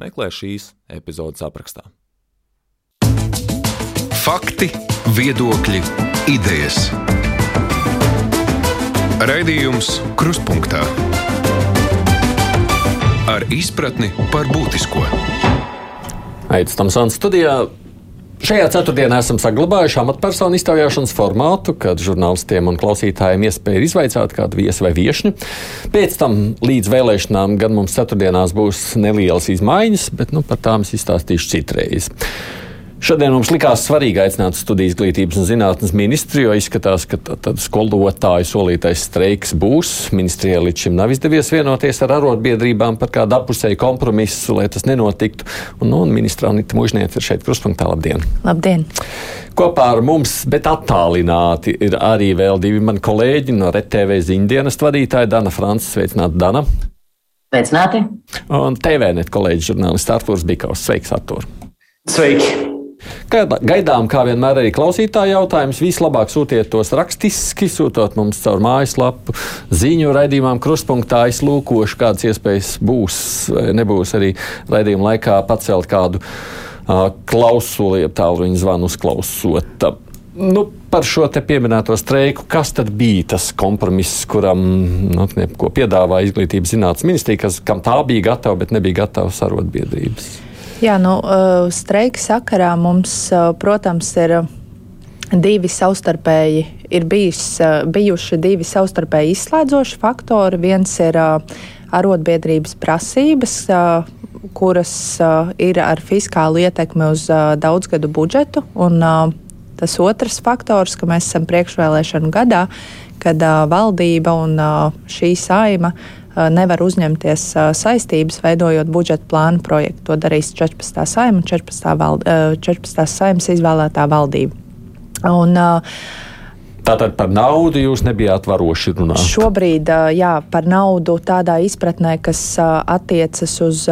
meklē šīs epizodes aprakstā. Fakti, viedokļi, idejas. Raidījums Krustpunktā ar izpratni par būtisko. Aizsmeļamies studijā. Šajā ceturtdienā esam saglabājuši amatpersonu iztaujāšanas formātu, kad žurnālistiem un klausītājiem iespēja izvaicāt kādu viesu vai viesņu. Pēc tam līdz vēlēšanām gan mums ceturtdienās būs nelielas izmaiņas, bet nu, par tām es izstāstīšu citreiz. Šodien mums likās svarīgi aicināt studiju izglītības un zinātnes ministru, jo izskatās, ka tad skolotāju solītais streiks būs. Ministrijai līdz šim nav izdevies vienoties ar arotbiedrībām par kādu apusēju kompromisu, lai tas nenotiktu. Un, nu, un ministra Anita Mužniece ir šeit kruspunktā. Labdien! Labdien! Kopā ar mums, bet attālināti, ir arī vēl divi mani kolēģi no RTV ziņdienas vadītāja Dana Francis. Sveicināti, Dana! Sveicināti! Un TVNet kolēģis žurnālists Artūrs Bikaus. Sveiks, Artūr! Sveiki! Gaidām, kā vienmēr, arī klausītāju jautājumus. Vislabāk sūtiet tos rakstiski, sūtot mums caur mājaslapu, ziņu raidījumam, krustpunktā. Es lūkošu, kādas iespējas būs, nebūs arī raidījuma laikā pacelt kādu uh, klausuli, ja tālruņa zvanu uzklausot. Nu, par šo te pieminēto streiku, kas tad bija tas kompromiss, kuram nu, piedāvāja izglītības zinātnes ministrija, kas, kam tā bija gatava, bet nebija gatava sarotbiedrības? Jā, nu, uh, streika sakarā mums, uh, protams, ir divi savstarpēji, ir bijis, bijuši divi savstarpēji izslēdzoši faktori. Viens ir arotbiedrības prasības, kuras ir ar fiskālu ietekmi uz daudzgadu budžetu. Un, tas otrs faktors, ka mēs esam priekšvēlēšanu gadā, kad valdība un šī saima nevar uzņemties saistības, veidojot budžeta plānu projektu. To darīs 14. saima un 14. Vald, 14. saimas izvēlētā valdība. Un, Tātad par naudu jūs nebijāt varoši runāt? Šobrīd, jā, par naudu tādā izpratnē, kas attiecas uz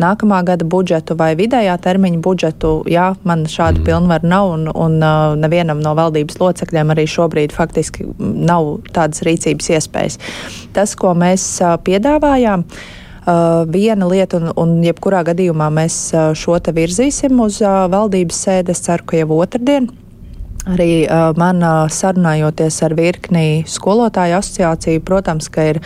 nākamā gada budžetu vai vidējā termiņa budžetu. Jā, man šādu mm. pilnvaru nav, un, un uh, nevienam no valdības locekļiem arī šobrīd faktiski nav tādas rīcības iespējas. Tas, ko mēs uh, piedāvājām, uh, viena lieta, un, un jebkurā gadījumā mēs uh, šo te virzīsim uz uh, valdības sēdes, ceru, ka jau otrdien. Arī uh, man uh, sarunājoties ar virkni skolotāju asociāciju, protams, ka ir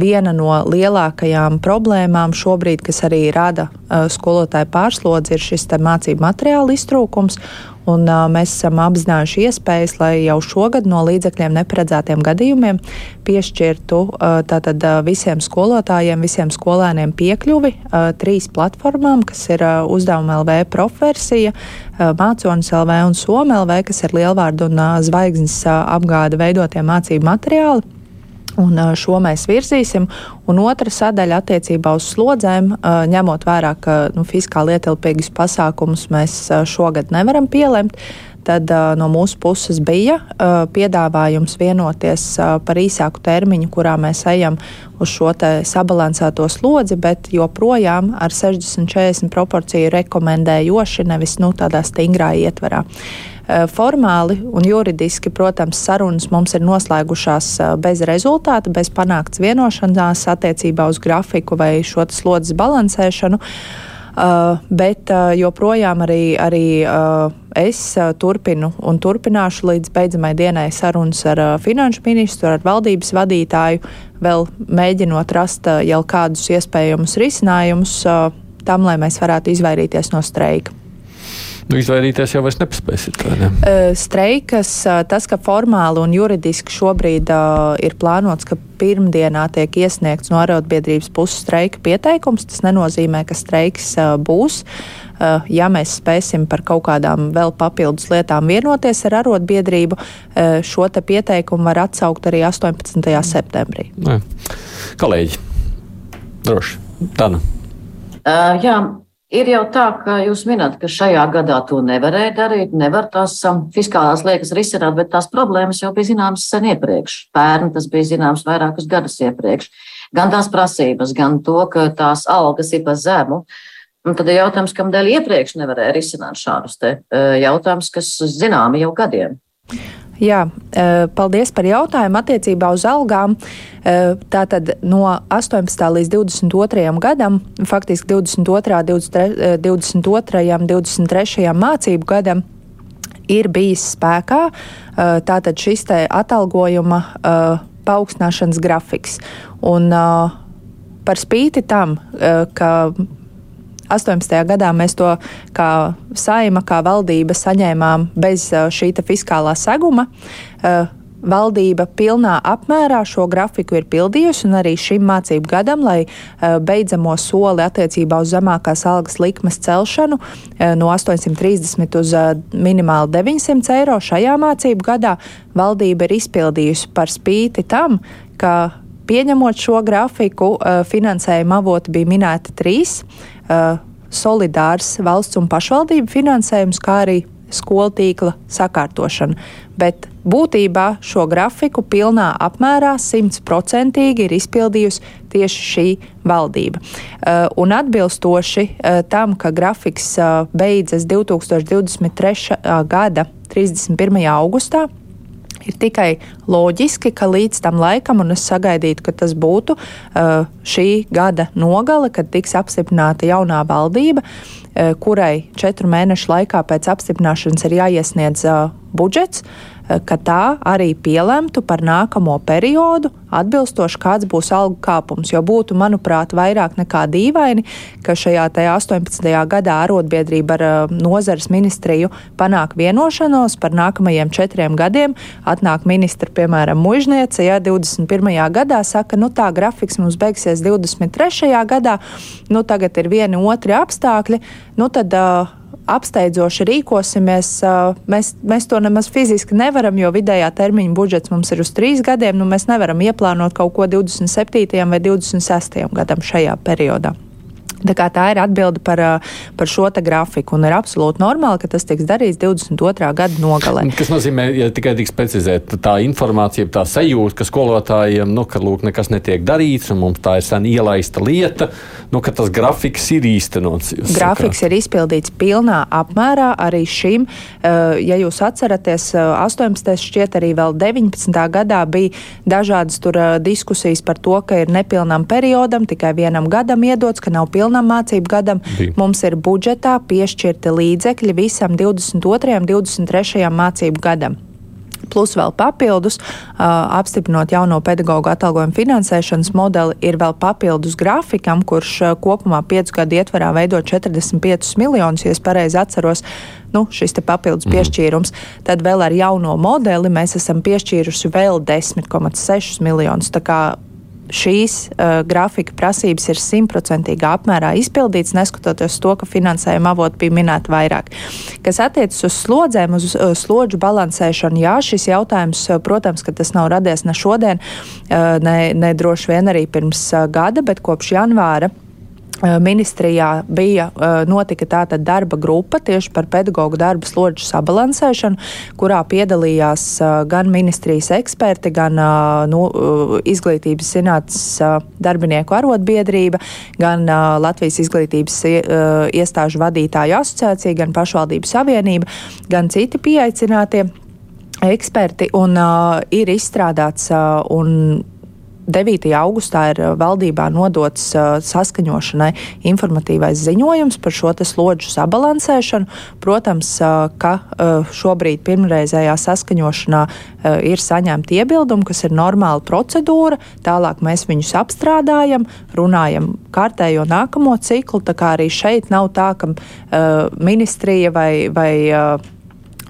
viena no lielākajām problēmām šobrīd, kas arī rada uh, skolotāju pārslodzi, ir šis mācību materiālu iztrūkums. Un, uh, mēs esam apzinājuši iespējas, lai jau šogad no līdzekļiem neparedzētiem gadījumiem piešķirtu uh, tātad, uh, visiem skolotājiem, visiem skolēniem piekļuvi uh, trīs platformām, kas ir uh, uzdevuma LV profversija, uh, Māconis LV un Soma LV, kas ir lielvārdu un uh, zvaigznes uh, apgāde veidotie mācību materiāli. Un šo mēs virzīsim. Un otra sadaļa attiecībā uz slodzēm, ņemot vērā, ka nu, fiskāli ietilpīgus pasākumus mēs šogad nevaram pielemt, tad no mūsu puses bija piedāvājums vienoties par īsāku termiņu, kurā mēs ejam uz šo sabalansēto slodzi, bet joprojām ar 60-40 proporciju rekomendējoši, nevis nu, tādā stingrā ietvarā. Eh, formāli un juridiski, protams, sarunas mums ir noslēgušās eh, bez rezultāta, bez panākts vienošanās attiecībā uz grafiku vai šo slodzes balansēšanu. Uh, bet uh, joprojām arī, arī uh, es turpinu un turpināšu līdz beidzamai dienai sarunas ar finanšu ministru, ar valdības vadītāju, vēl mēģinot rast jau kādus iespējamus risinājumus tam, lai mēs varētu izvairīties no streika. Nu, izvairīties jau vairs nepaspēsiet. Ne? Streikas, tas, ka formāli un juridiski šobrīd uh, ir plānots, ka pirmdienā tiek iesniegts no arotbiedrības puses streika pieteikums, tas nenozīmē, ka streiks uh, būs. Uh, ja mēs spēsim par kaut kādām vēl papildus lietām vienoties ar arotbiedrību, uh, šo te pieteikumu var atsaukt arī 18. septembrī. Nē. Kolēģi, droši, Tana. Uh, jā, Ir jau tā, ka jūs minat, ka šajā gadā to nevarēja darīt, nevar tās um, fiskālās liekas risināt, bet tās problēmas jau bija zināmas sen iepriekš. Pērn tas bija zināms vairākus gadus iepriekš. Gan tās prasības, gan to, ka tās algas ir pa zemu. Un tad ir jautājums, kam dēļ iepriekš nevarēja risināt šādus te uh, jautājumus, kas zināmi jau gadiem. Jā, e, paldies par jautājumu attiecībā uz algām. E, tātad no 18. līdz 22. gadam, faktiski 22. 23. 22. 23. mācību gadam, ir bijis spēkā e, tātad šis te atalgojuma paaugstināšanas grafiks. Un par spīti tam, ka 18. gadā mēs to kā saima, kā valdība saņēmām bez šī fiskālā seguma. Valdība pilnā apmērā šo grafiku ir pildījusi, un arī šim mācību gadam, lai uh, beidzamo soli attiecībā uz zemākās algas likmes celšanu uh, no 830 uz uh, minimāli 900 eiro šajā mācību gadā, valdība ir izpildījusi par spīti tam, ka Pieņemot šo grafiku, finansējuma avoti bija minēti trīs solidārs valsts un pašvaldību finansējums, kā arī skolu tīkla sakārtošana. Bet būtībā šo grafiku pilnā apmērā simtprocentīgi ir izpildījusi tieši šī valdība. Uh, un atbilstoši tam, ka grafiks beidzas 2023. gada 31. augustā, Ir tikai loģiski, ka līdz tam laikam, un es sagaidītu, ka tas būtu uh, šī gada nogale, kad tiks apstiprināta jaunā valdība, uh, kurai četru mēnešu laikā pēc apstiprināšanas ir jāiesniedz uh, budžets. Eh, ka tā arī pielemtu par nākamo periodu, atbilstoši kāds būs algu kāpums. Jo būtu, manuprāt, vairāk nekā dīvaini, ka šajā 18. gadā arotbiedrība ar uh, nozares ministriju panāk vienošanos par nākamajiem četriem gadiem. Atnāk ministra, piemēram, mužniece, ja 21. gadā saka, nu tā grafiks mums beigsies 23. gadā, nu tagad ir vieni otri apstākļi, nu tad. Uh, apsteidzoši rīkosimies, mēs, mēs to nemaz fiziski nevaram, jo vidējā termiņa budžets mums ir uz trīs gadiem. Nu, mēs nevaram ieplānot kaut ko 27. vai 26. gadam šajā periodā. Tā, tā ir atbilde par, par šo grafiku. Un ir absolūti normāli, ka tas tiks darīts 22. gada nogalē. Tas nozīmē, ja tikai tiks precizēta tā informācija, tā sajūta, ka skolotājiem, nu, ka lūk, nekas netiek darīts, un mums tā ir sen ielaista lieta, nu, ka tas grafiks ir īstenots. Grafiks sakāt. ir izpildīts pilnā apmērā arī šim. Ja jūs atceraties, 18. šķiet arī vēl 19. gadā bija dažādas tur diskusijas par to, ka ir nepilnam periodam, tikai vienam gadam iedots, ka nav pilnīgi pilnam mācību gadam. Bija. Mums ir budžetā piešķirti līdzekļi visam 22. un 23. mācību gadam. Plus vēl papildus, uh, apstiprinot jauno pedagoģu atalgojumu finansēšanas modeli, ir vēl papildus grafikam, kurš uh, kopumā piecu gadu ietvarā veido 45 miljonus, ja es pareizi atceros. Nu, šis papildus mm. piešķīrums, tad vēl ar jauno modeli mēs esam piešķīruši vēl 10,6 miljonus. Šīs uh, grafika prasības ir simtprocentīgā apmērā izpildīts, neskatoties to, ka finansējuma avoti bija minēti vairāk. Kas attiecas uz slodzēm, uz uh, slodžu balansēšanu, jā, šis jautājums, uh, protams, ka tas nav radies ne šodien, uh, ne, ne droši vien arī pirms uh, gada, bet kopš janvāra ministrijā bija eh, notika tāda darba grupa tieši par pedagoģu darbu slodžu sabalansēšanu, kurā piedalījās eh, gan ministrijas eksperti, gan nu, izglītības zinātnes darbinieku arotbiedrība, gan Latvijas izglītības iestāžu vadītāju asociācija, gan pašvaldību savienība, gan citi pieaicinātie eksperti, un uh, ir izstrādāts uh, un 9. augustā ir uh, valdībā nodots uh, saskaņošanai informatīvais ziņojums par šo slodžu sabalansēšanu. Protams, uh, ka šobrīd pirmreizējā saskaņošanā ir saņemti iebildumi, kas ir normāla procedūra. Tālāk mēs viņus apstrādājam, runājam kārtējo nākamo ciklu. Tā kā arī šeit nav tā, ka ministrija vai, vai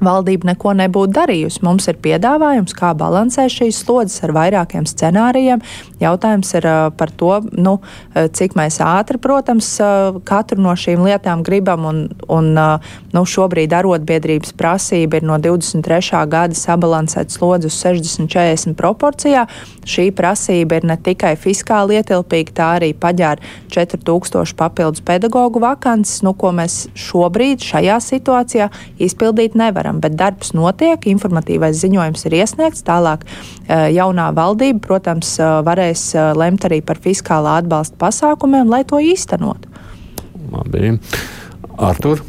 valdība neko nebūtu darījusi. Mums ir piedāvājums, kā balansēt šīs slodzes ar vairākiem scenārijiem. Jautājums ir uh, par to, nu, uh, cik mēs ātri, protams, uh, katru no šīm lietām gribam. Un, un, nu, šobrīd arotbiedrības prasība ir no 23. gada sabalansēt slodzi uz 60-40 proporcijā. Šī prasība ir ne tikai fiskāli ietilpīga, tā arī paģēra 4000 papildus pedagoģu vakances, nu, ko mēs šobrīd šajā situācijā izpildīt nevaram nevaram, bet darbs notiek, informatīvais ziņojums ir iesniegts. Tālāk eh, jaunā valdība, protams, eh, varēs eh, lemt arī par fiskālā atbalsta pasākumiem, lai to īstenotu. Labi. Artur?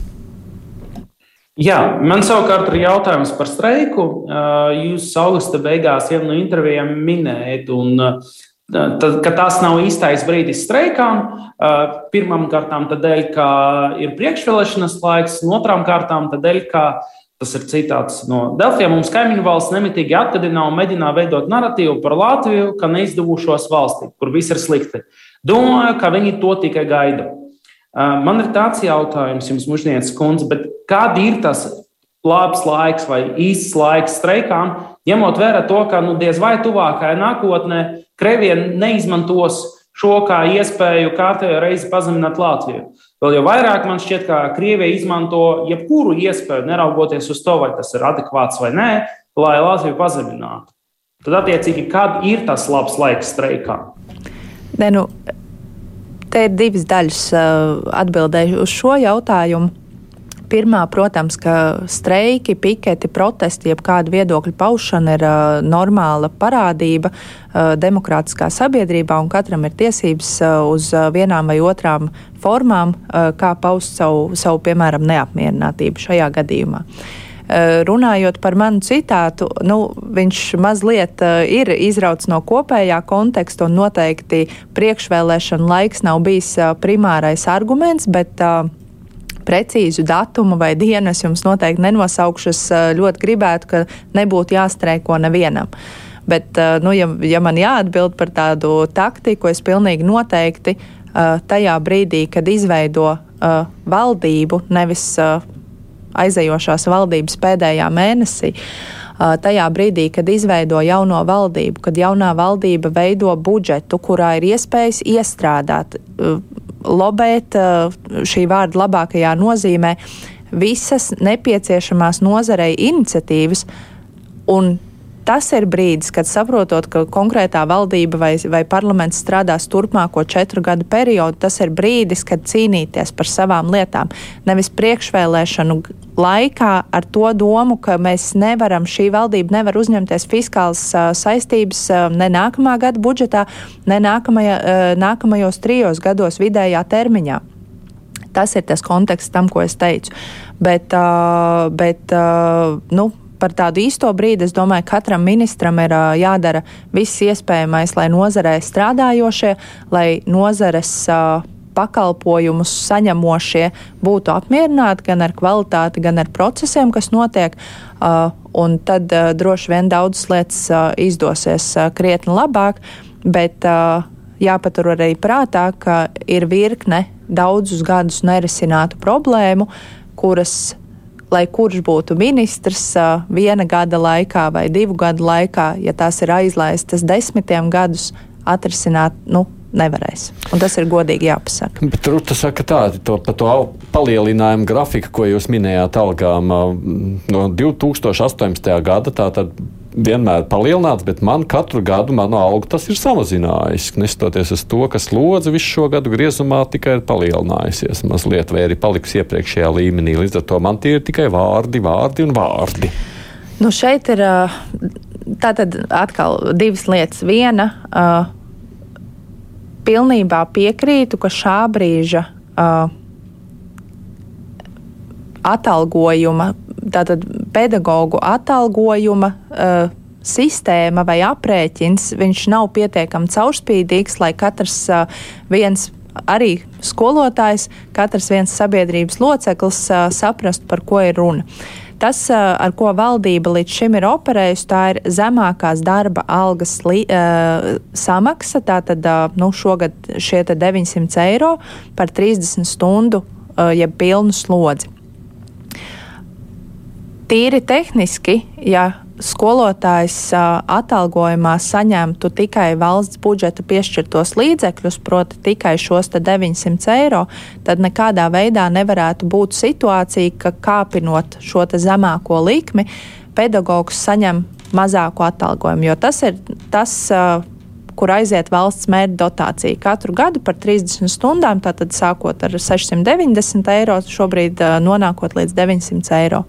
Jā, man savukārt ir jautājums par streiku. Jūs augusta beigās vienu no intervijām minējat, un Tad, ka tas nav īstais brīdis streikām, pirmām kārtām tādēļ, ka ir priekšvēlēšanas laiks, un otrām kārtām tādēļ, ka Tas ir citāts no Delfiem. Mums kaimiņu valsts nemitīgi atgādina un mēģina veidot narratīvu par Latviju, ka neizdevušos valsti, kur viss ir slikti. Domāju, ka viņi to tikai gaida. Man ir tāds jautājums jums, Mužnieces kundze, kad ir tas labs laiks vai īsts laiks streikām, ņemot vērā to, ka nu, diez vai tuvākajā nākotnē Krievija neizmantos šo kā iespēju kārtējo reizi pazemināt Latviju. Vēl jau vairāk man šķiet, ka Krievija izmanto jebkuru iespēju, neraugoties uz to, vai tas ir adekvāts vai nē, lai Latviju pazeminātu. Tad, attiecīgi, kad ir tas labs laiks streikā? Ne, nu, te ir divas daļas atbildēju uz šo jautājumu. Pirmā, protams, ka streiki, piketi, protesti, jeb kāda viedokļa paušana ir uh, normāla parādība uh, demokrātiskā sabiedrībā, un katram ir tiesības uh, uz vienām vai otrām formām, uh, kā paust savu, savu, piemēram, neapmierinātību šajā gadījumā. Runājot par manu citātu, nu, viņš mazliet ir izrauts no kopējā konteksta, un noteikti priekšvēlēšana laiks nav bijis primārais arguments, bet uh, precīzu datumu vai dienu es jums noteikti nenosaukšu. Es ļoti gribētu, ka nebūtu jāstreiko nevienam. Bet, nu, ja, ja man jāatbild par tādu taktiku, es pilnīgi noteikti tajā brīdī, kad izveido valdību, nevis aizejošās valdības pēdējā mēnesī, tajā brīdī, kad izveido jauno valdību, kad jaunā valdība veido budžetu, kurā ir iespējas iestrādāt lobēt eh, šī vārda labākajā nozīmē visas nepieciešamās nozarei iniciatīvas. Un tas ir brīdis, kad saprotot, ka konkrētā valdība vai, vai parlaments strādās turpmāko četru gadu periodu, tas ir brīdis, kad cīnīties par savām lietām. Nevis priekšvēlēšanu laikā ar to domu, ka mēs nevaram, šī valdība nevar uzņemties fiskālas uh, saistības uh, ne nākamā gada budžetā, ne nākamajā, uh, nākamajos trijos gados vidējā termiņā. Tas ir tas konteksts tam, ko es teicu. Bet, uh, bet uh, nu, par tādu īsto brīdi, es domāju, katram ministram ir uh, jādara viss iespējamais, lai nozarē strādājošie, lai nozares uh, pakalpojumus saņemošie būtu apmierināti gan ar kvalitāti, gan ar procesiem, kas notiek. Un tad droši vien daudzas lietas izdosies krietni labāk, bet jāpatur arī prātā, ka ir virkne daudzus gadus nerisinātu problēmu, kuras lai kurš būtu ministrs viena gada laikā vai divu gadu laikā, ja tās ir aizlaistas desmitiem gadus, atrisināt. Nu, nevarēs. Un tas ir godīgi jāpasaka. Bet Ruta saka tā, to, par to palielinājumu grafiku, ko jūs minējāt algām no 2018. gada, tātad vienmēr palielināts, bet man katru gadu manu algu tas ir samazinājis. Nestoties uz to, ka slodze visu šo gadu griezumā tikai ir palielinājusies mazliet, vai arī palikusi iepriekšējā līmenī. Līdz ar to man tie ir tikai vārdi, vārdi un vārdi. Nu šeit ir tātad atkal divas lietas. Viena, pilnībā piekrītu, ka šā brīža atalgojuma tātad pedagoģu atalgojuma uh, sistēma vai aprēķins, viņš nav pietiekami caurspīdīgs, lai katrs uh, viens arī skolotājs, katrs viens sabiedrības loceklis uh, saprastu, par ko ir runa. Tas, uh, ar ko valdība līdz šim ir operējusi, tā ir zemākās darba algas li, uh, samaksa. Tātad nu, šogad šie 900 eiro par 30 stundu, jeb pilnu slodzi. Tīri tehniski, ja skolotājs atalgojumā saņemtu tikai valsts budžeta piešķirtos līdzekļus, proti, tikai šos 900 eiro, tad nekādā veidā nevarētu būt situācija, ka kāpinot šo zemāko likmi, pedagogs saņem mazāku atalgojumu. Jo tas ir tas, kur aiziet valsts mērķa dotācija. Katru gadu par 30 stundām, tātad sākot ar 690 eiro, šobrīd nonākot līdz 900 eiro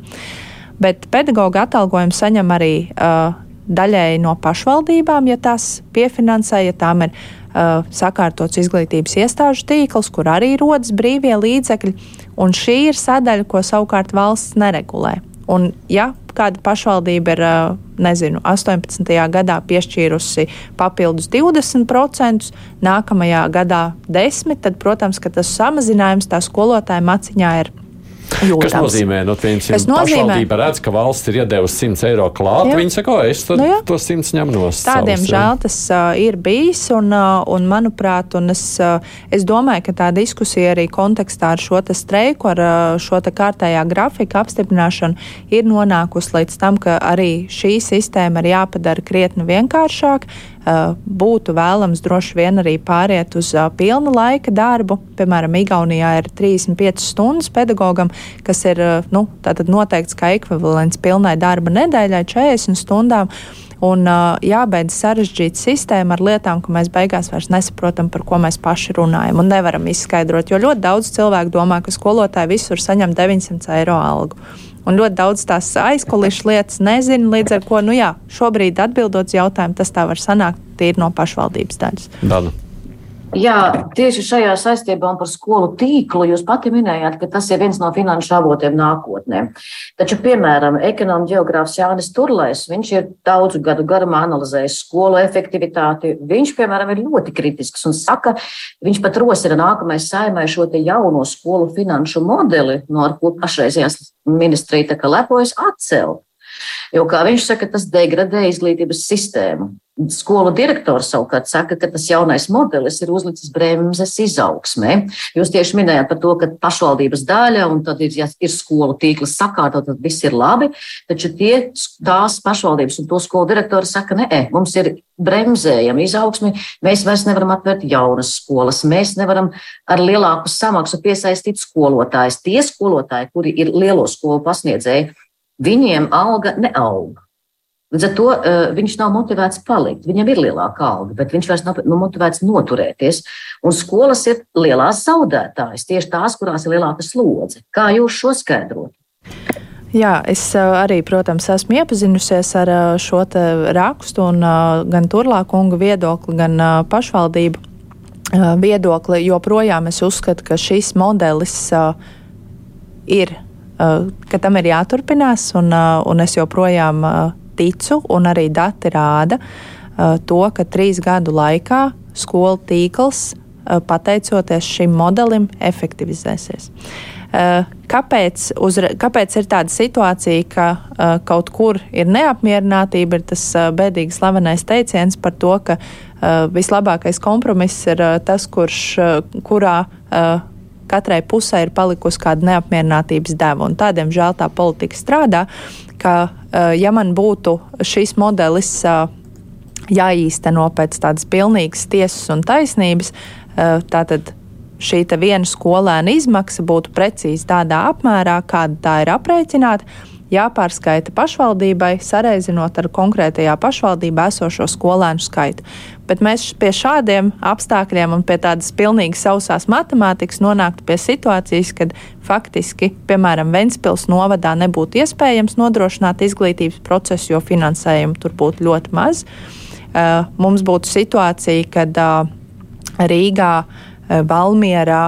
bet pedagoģa atalgojumu saņem arī uh, daļēji no pašvaldībām, ja tās piefinansē, ja tām ir uh, sakārtots izglītības iestāžu tīkls, kur arī rodas brīvie līdzekļi, un šī ir sadaļa, ko savukārt valsts neregulē. Un, ja kāda pašvaldība ir, uh, nezinu, 18. gadā piešķīrusi papildus 20%, nākamajā gadā 10%, tad, protams, tas samazinājums tā skolotāja maciņā ir Jūtams. Kas nozīmē, nu, piemēram, nozīmē... pašvaldība redz, ka valsts ir iedevusi 100 eiro klāt, jā. viņi saka, es tad, nu, to 100 ņem no savas. Tādiem žēl tas uh, ir bijis, un, uh, un manuprāt, un es, uh, es domāju, ka tā diskusija arī kontekstā ar šo streiku, ar uh, šo kārtējā grafika apstiprināšanu ir nonākusi līdz tam, ka arī šī sistēma ir jāpadara krietni vienkāršāk. Uh, būtu vēlams droši vien arī pāriet uz uh, pilna laika darbu. Piemēram, Igaunijā ir 35 stundas pedagogam, kas ir uh, nu, noteikts kā ekvivalents pilnai darba nedēļai, 40 stundām. Un uh, jābeidz sarežģīt sistēmu ar lietām, ko mēs beigās vairs nesaprotam, par ko mēs paši runājam un nevaram izskaidrot. Jo ļoti daudz cilvēku domā, ka skolotāji visur saņem 900 eiro algu. Un ļoti daudz tās aizkulisku lietas nezinu, līdz ar to, nu jā, šobrīd atbildot uz jautājumu, tas tā var sanākt tīri no pašvaldības daļas. Dana. Jā, tieši šajā saistībā un par skolu tīklu jūs pati minējāt, ka tas ir viens no finanšu avotiem nākotnē. Taču, piemēram, ekonomikas geogrāfs Jānis Turlais, viņš ir daudzu gadu garumā analizējis skolu efektivitāti. Viņš, piemēram, ir ļoti kritisks un saka, viņš pat rosina nākamais saimai šo te jauno skolu finanšu modeli, no ar ko pašreizējās ministrija tā kā lepojas atcelt. Jo, kā viņš saka, tas degradē izglītības sistēmu. Skolu direktors savukārt saka, ka tas jaunais modelis ir uzlicis bremzes izaugsmē. Jūs tieši minējāt par to, ka pašvaldības daļa un tad ir, ja ir skolu tīkls sakārtot, tad viss ir labi. Taču tie, tās pašvaldības un to skolu direktori saka, nē, mums ir bremzējama izaugsme, mēs vairs nevaram atvērt jaunas skolas, mēs nevaram ar lielāku samaksu piesaistīt skolotājus. Tie skolotāji, kuri ir lielo skolu pasniedzēji, viņiem alga neauga. Līdz ar to uh, viņš nav motivēts palikt. Viņam ir lielāka alga, bet viņš vairs nav nu, motivēts noturēties. Un skolas ir lielās zaudētājas, tieši tās, kurās ir lielāka slodze. Kā jūs šo skaidrot? Jā, es arī, protams, esmu iepazinusies ar šo rakstu un gan Turlā kunga viedokli, gan pašvaldību viedokli. Joprojām es uzskatu, ka šis modelis ir, ka tam ir jāturpinās, un, un es joprojām ticu, un arī dati rāda to, ka trīs gadu laikā skolu tīkls, pateicoties šim modelim, efektivizēsies. Kāpēc, uzra, kāpēc ir tāda situācija, ka uh, kaut kur ir neapmierinātība, ir tas uh, bēdīgi slavenais teiciens par to, ka uh, vislabākais kompromiss ir uh, tas, kurš, uh, kurā uh, katrai pusē ir palikusi kāda neapmierinātības deva. Un tādiem žēl tā politika strādā. Ka, eh, ja man būtu šis modelis eh, jāīsteno pēc tādas pilnīgas tiesas un taisnības, eh, tātad šī viena skolēna izmaksa būtu precīzi tādā apmērā, kāda tā ir aprēķināta jāpārskaita pašvaldībai, sareizinot ar konkrētajā pašvaldībā esošo skolēnu skaitu. Bet mēs pie šādiem apstākļiem un pie tādas pilnīgi sausās matemātikas nonāktu pie situācijas, kad faktiski, piemēram, Ventspils novadā nebūtu iespējams nodrošināt izglītības procesu, jo finansējumu tur būtu ļoti maz. Uh, mums būtu situācija, kad uh, Rīgā, uh, Valmierā,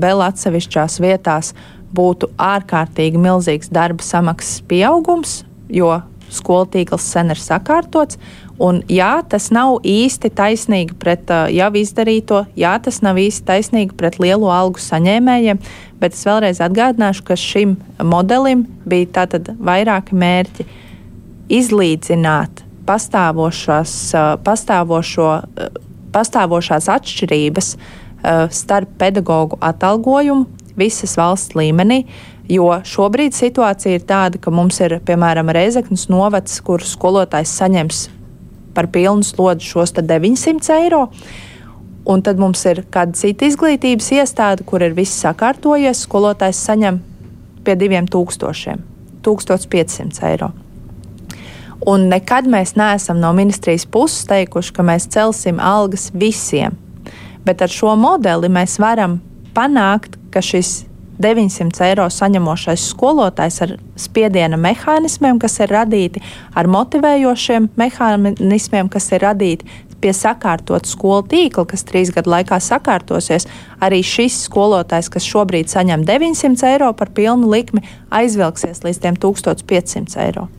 vēl atsevišķās vietās būtu ārkārtīgi milzīgs darba samaksas pieaugums, jo skolu tīkls sen ir sakārtots. Un, jā, tas nav īsti taisnīgi pret uh, jau izdarīto, jā, tas nav īsti taisnīgi pret lielo algu saņēmējiem, bet es vēlreiz atgādināšu, ka šim modelim bija tātad vairāki mērķi - izlīdzināt pastāvošās, uh, pastāvošo, uh, pastāvošās atšķirības starp pedagoģu atalgojumu visas valsts līmenī. Jo šobrīd situācija ir tāda, ka mums ir piemēram Reizeknas novads, kur skolotājs saņems par pilnu slodzi šos 900 eiro. Un tad mums ir kāda cita izglītības iestāde, kur ir viss sakārtojies. Skolotājs saņem pie 2000, 1500 eiro. Un nekad mēs neesam no ministrijas puses teikuši, ka mēs celsim algas visiem. Bet ar šo modeli mēs varam panākt, ka šis 900 eiro saņemošais skolotājs ar spiediena mehānismiem, kas ir radīti, ar motivējošiem mehānismiem, kas ir radīti, pie sakārtot skolu tīkla, kas trīs gadu laikā sakārtosies, arī šis skolotājs, kas šobrīd saņem 900 eiro par pilnu likmi, aizvilksies līdz 1500 eiro.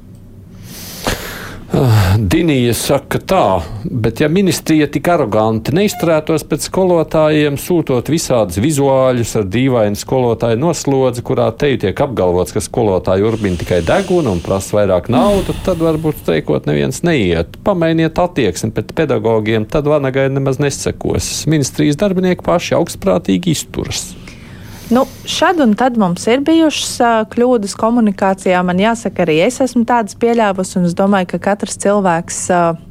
Ah, Dinija saka tā, bet ja ministrija tik aroganti neizturētos pēc skolotājiem, sūtot visādus vizuāļus ar dīvainu skolotāju noslodzi, kurā te tiek apgalvots, ka skolotāji urbina tikai degunu un prasa vairāk naudu, tad varbūt streikot neviens neiet. Pamainiet attieksmi pret pedagogiem, tad vanagai nemaz nesekos. Ministrijas darbinieki paši augstprātīgi izturas. Nu, šad un tad mums ir bijušas uh, kļūdas komunikācijā. Man jāsaka, arī es esmu tādas pieļāvusi, un es domāju, ka katrs cilvēks. Uh,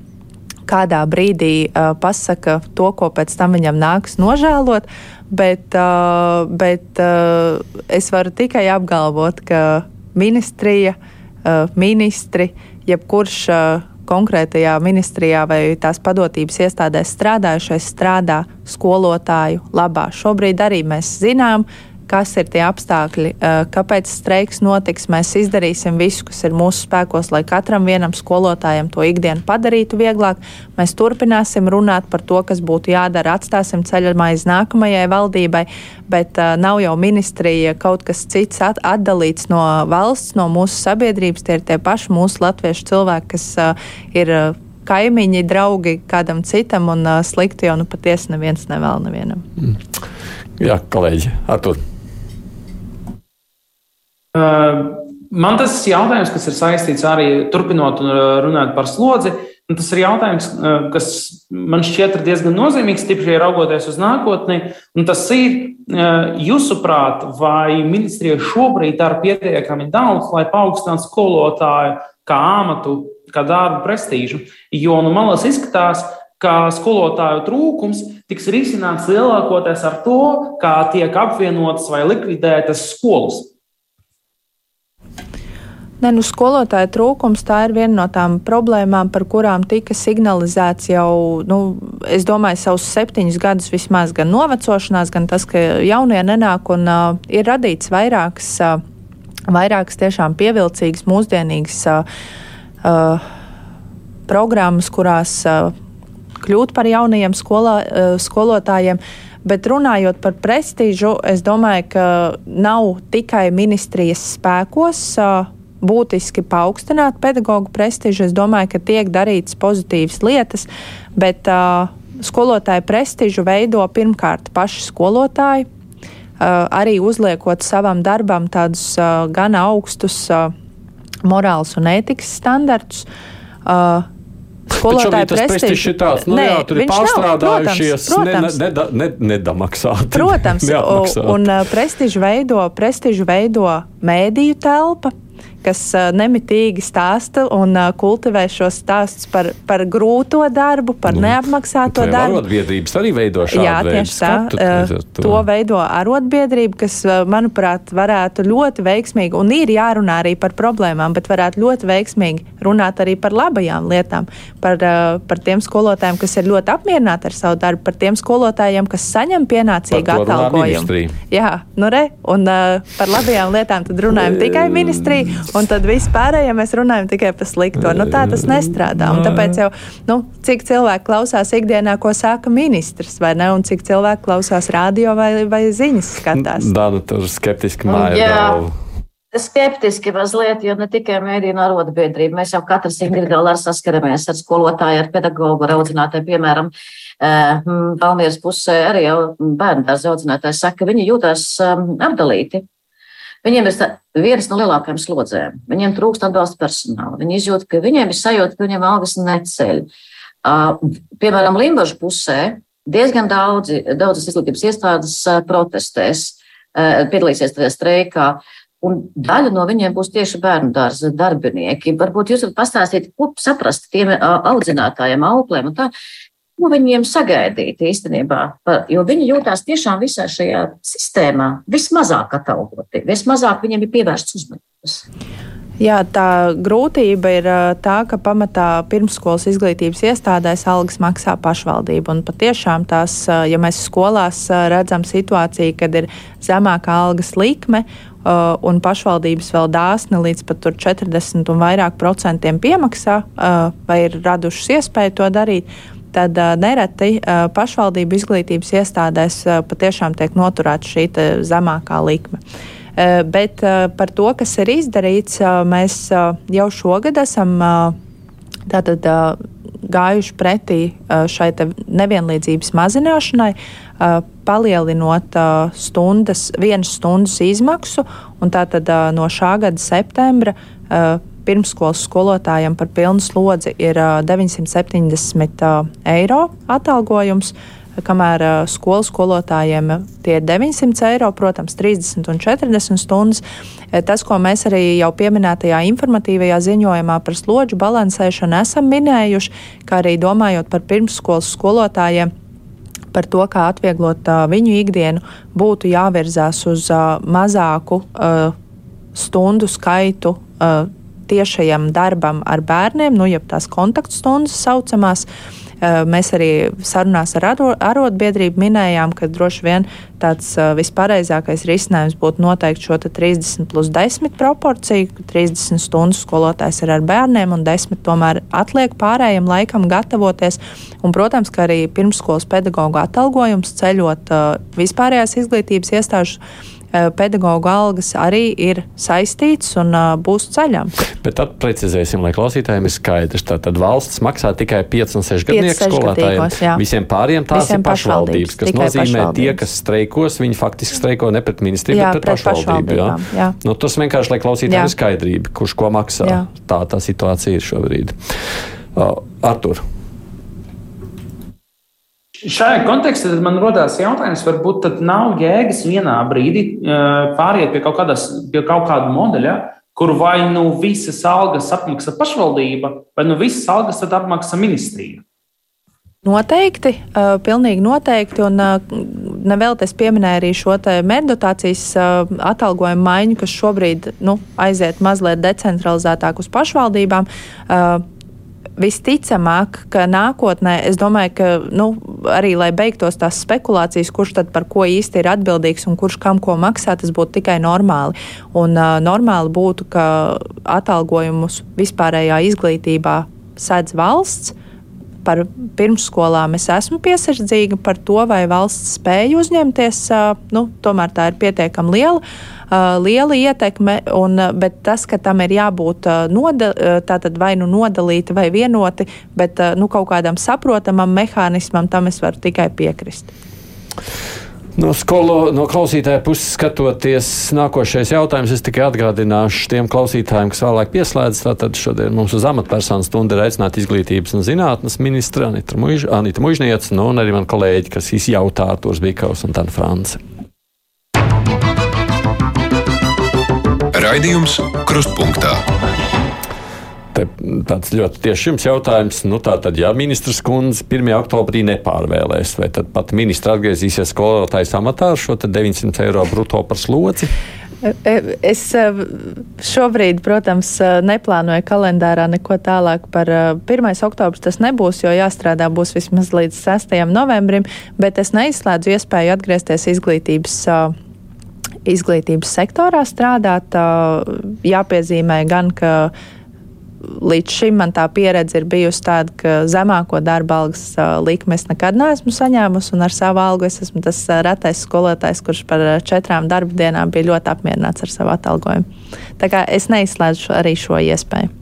kādā brīdī uh, pasaka to, ko pēc tam viņam nāks nožēlot, bet, uh, bet uh, es varu tikai apgalvot, ka ministrija, uh, ministri, jebkurš uh, konkrētajā ministrijā vai tās padotības iestādēs strādājušais strādā skolotāju labā. Šobrīd arī mēs zinām, kas ir tie apstākļi, kāpēc streiks notiks. Mēs izdarīsim visu, kas ir mūsu spēkos, lai katram vienam skolotājam to ikdienu padarītu vieglāk. Mēs turpināsim runāt par to, kas būtu jādara, atstāsim ceļamais nākamajai valdībai, bet uh, nav jau ministrija kaut kas cits at atdalīts no valsts, no mūsu sabiedrības. Tie ir tie paši mūsu latviešu cilvēki, kas uh, ir. Kaimiņi, draugi kādam citam, un uh, slikti jau nu patiesi neviens nevēl nevienam. Jā, kolēģi, Artur. Man tas jautājums, kas ir saistīts arī turpinot un runāt par slodzi, tas ir jautājums, kas man šķiet diezgan nozīmīgs, tīpaši raugoties uz nākotni. Tas ir, jūsuprāt, vai ministrija šobrīd dara pietiekami daudz, lai paaugstinātu skolotāju kā amatu, kā darbu prestīžu? Jo nu, man liekas, izskatās, ka skolotāju trūkums tiks risināts lielākoties ar to, kā tiek apvienotas vai likvidētas skolas. Ne, nu, skolotāja trūkums tā ir viena no tām problēmām, par kurām tika signalizēts jau, nu, es domāju, savus septiņus gadus vismaz gan novecošanās, gan tas, ka jaunie nenāk un uh, ir radīts vairākas, uh, vairākas tiešām pievilcīgas, mūsdienīgas uh, uh, programmas, kurās uh, kļūt par jaunajiem skolā, uh, skolotājiem. Bet runājot par prestižu, es domāju, ka nav tikai ministrijas spēkos. Uh, būtiski paaugstināt pedagoģu prestižu. Es domāju, ka tiek darītas pozitīvas lietas, bet uh, skolotāju prestižu veido pirmkārt paši skolotāji, uh, arī uzliekot savam darbam tādus uh, gan augstus uh, morāls un ētikas standartus. Uh, skolotāja prestižs ir tāds, nu, Nē, jā, tur ir pārstrādājušies, protams, ne, ne, ne, nedamaksāti. Protams, un, un prestižu veido, prestižu veido mēdīju telpa, kas nemitīgi stāsta un kultivē šos stāstus par, par grūto darbu, par nu, neapmaksāto darbu. Arotbiedrības arī veido šādu Jā, tieši tā. To. to veido arotbiedrība, kas, manuprāt, varētu ļoti veiksmīgi, un ir jārunā arī par problēmām, bet varētu ļoti veiksmīgi runāt arī par labajām lietām, par, par tiem skolotājiem, kas ir ļoti apmierināti ar savu darbu, par tiem skolotājiem, kas saņem pienācīgu atalgojumu. Jā, nu re, un uh, par labajām lietām tad runājam tikai ministrija un tad vispārējie mēs runājam tikai par slikto. Nu, tā tas nestrādā. Un tāpēc jau, nu, cik cilvēki klausās ikdienā, ko saka ministrs, vai ne, un cik cilvēki klausās radio vai, vai ziņas skatās. Dāna tur skeptiski māja galvu. Skeptiski mazliet, jo ne tikai mēdīna arotbiedrība. Mēs jau katrs individuāli saskaramies ar skolotāju, ar pedagogu, ar audzinātāju. Piemēram, eh, Valmieras pusē arī jau bērnu dārza audzinātājs saka, ka viņi jūtas apdalīti. Viņiem ir viens no lielākajiem slodzēm. Viņiem trūkst atbalsta personāla. Viņi izjūt, ka viņiem ir sajūta, ka viņiem algas neceļ. Piemēram, Limbaģa pusē diezgan daudzi, daudzas izglītības iestādes protestēs. piedalīsies tajā streikā. Un daļa no viņiem būs tieši bērnu dārza darbinieki. Varbūt jūs varat pastāstīt, ko saprast tiem audzinātājiem, auklēm tā. Ko viņiem sagaidīt īstenībā? Jo viņi jūtās tiešām visā šajā sistēmā vismazāk atalgoti, vismazāk viņiem ir pievērsts uzmanības. Jā, tā grūtība ir tā, ka pamatā pirmsskolas izglītības iestādēs algas maksā pašvaldība. Un patiešām tās, ja mēs skolās redzam situāciju, kad ir zemākā algas likme un pašvaldības vēl dāsni līdz pat 40 un vairāk procentiem piemaksā, vai ir radušas iespēju to darīt, tad uh, nereti uh, pašvaldību izglītības iestādēs uh, patiešām tiek noturēta šī zemākā likme. Uh, bet uh, par to, kas ir izdarīts, uh, mēs uh, jau šogad esam uh, tātad, uh, gājuši pretī uh, šai nevienlīdzības mazināšanai, uh, palielinot uh, stundas, vienas stundas izmaksu, tātad uh, no šā gada septembra uh, pirmsskolas skolotājiem par pilnu slodzi ir 970 eiro atalgojums. Kamēr skolu skolotājiem tie ir 900 eiro, protams, 30 un 40 stundas. Tas, ko mēs arī jau pieminētajā informatīvajā ziņojumā par slodžu balansēšanu esam minējuši, kā arī domājot par pirmsskolas skolotājiem, par to, kā atvieglot uh, viņu ikdienu, būtu jāvirzās uz uh, mazāku uh, stundu skaitu. Uh, tiešajam darbam ar bērniem, nu, jeb tās kontaktstundas saucamās. Mēs arī sarunās ar arotbiedrību minējām, ka droši vien tāds vispareizākais risinājums būtu noteikti šo 30 plus 10 proporciju, ka 30 stundu skolotājs ir ar bērniem un 10 tomēr atliek pārējiem laikam gatavoties. Un, protams, ka arī pirmsskolas pedagoģa atalgojums ceļot vispārējās izglītības iestāžu Eh, pedagoģa algas arī ir saistīts un uh, būs ceļām. Bet tad precizēsim, lai klausītājiem ir skaidrs. Tātad valsts maksā tikai 5 un 6 gadnieku skolotājiem. Visiem pāriem tās Visiem ir pašvaldības, kas nozīmē pašvaldības. tie, kas streikos, viņi faktiski streiko ne pret ministriju, jā, bet pret, pret pašvaldību. Jā? Jā. Nu, tas vienkārši, lai klausītājiem ir skaidrība, kurš ko maksā. Jā. Tā tā situācija ir šobrīd. Uh, Artur. Šajā kontekstā man rodas jautājums, varbūt tad nav jēgas vienā brīdī pāriet pie kaut, kādas, pie kaut kāda modeļa, kur vai nu visas algas apmaksā pašvaldība, vai nu visas algas apmaksā ministrija. Noteikti, uh, pilnīgi noteikti. Un uh, nevēl es pieminēju arī šo mērķdotācijas uh, atalgojumu maiņu, kas šobrīd nu, aiziet mazliet decentralizētāk uz pašvaldībām. Uh, visticamāk, ka nākotnē, es domāju, ka nu, arī, lai beigtos tās spekulācijas, kurš tad par ko īsti ir atbildīgs un kurš kam ko maksā, tas būtu tikai normāli. Un uh, normāli būtu, ka atalgojumus vispārējā izglītībā sedz valsts. Par pirmsskolām es esmu piesardzīga par to, vai valsts spēja uzņemties. Uh, nu, tomēr tā ir pietiekami liela. Uh, liela ietekme, un, uh, bet tas, ka tam ir jābūt uh, noda, vai nu nodalīti vai vienoti, bet nu, kaut kādam saprotamam mehānismam, tam es varu tikai piekrist. No, skolo, no klausītāja puses skatoties, nākošais jautājums es tikai atgādināšu tiem klausītājiem, kas vēlāk pieslēdzas. Tātad šodien mums uz amatpersonu stundu ir aicināta izglītības un zinātnes ministra Anita, Mužniec, nu, un arī man kolēģi, kas izjautā Artūrs Bikaus un Tana France. Raidījums Krustpunktā. Te, tāds ļoti tieši jums jautājums. Nu, tātad, ja ministrs kundze 1. oktobrī nepārvēlēs, vai tad pat ministra atgriezīsies skolotājas amatā ar šo 900 eiro brutto par slodzi? E, e, es e, šobrīd, protams, neplānoju kalendārā neko tālāk par 1. oktobru. Tas nebūs, jo jāstrādā būs vismaz līdz 6. novembrim, bet es neizslēdzu iespēju atgriezties izglītības izglītības sektorā strādāt. Jāpiezīmē gan, ka līdz šim man tā pieredze ir bijusi tāda, ka zemāko darba algas likmi es nekad neesmu saņēmusi, un ar savu algu es esmu tas retais skolotājs, kurš par četrām darba dienām bija ļoti apmierināts ar savu atalgojumu. Tā kā es neizslēdzu arī šo iespēju.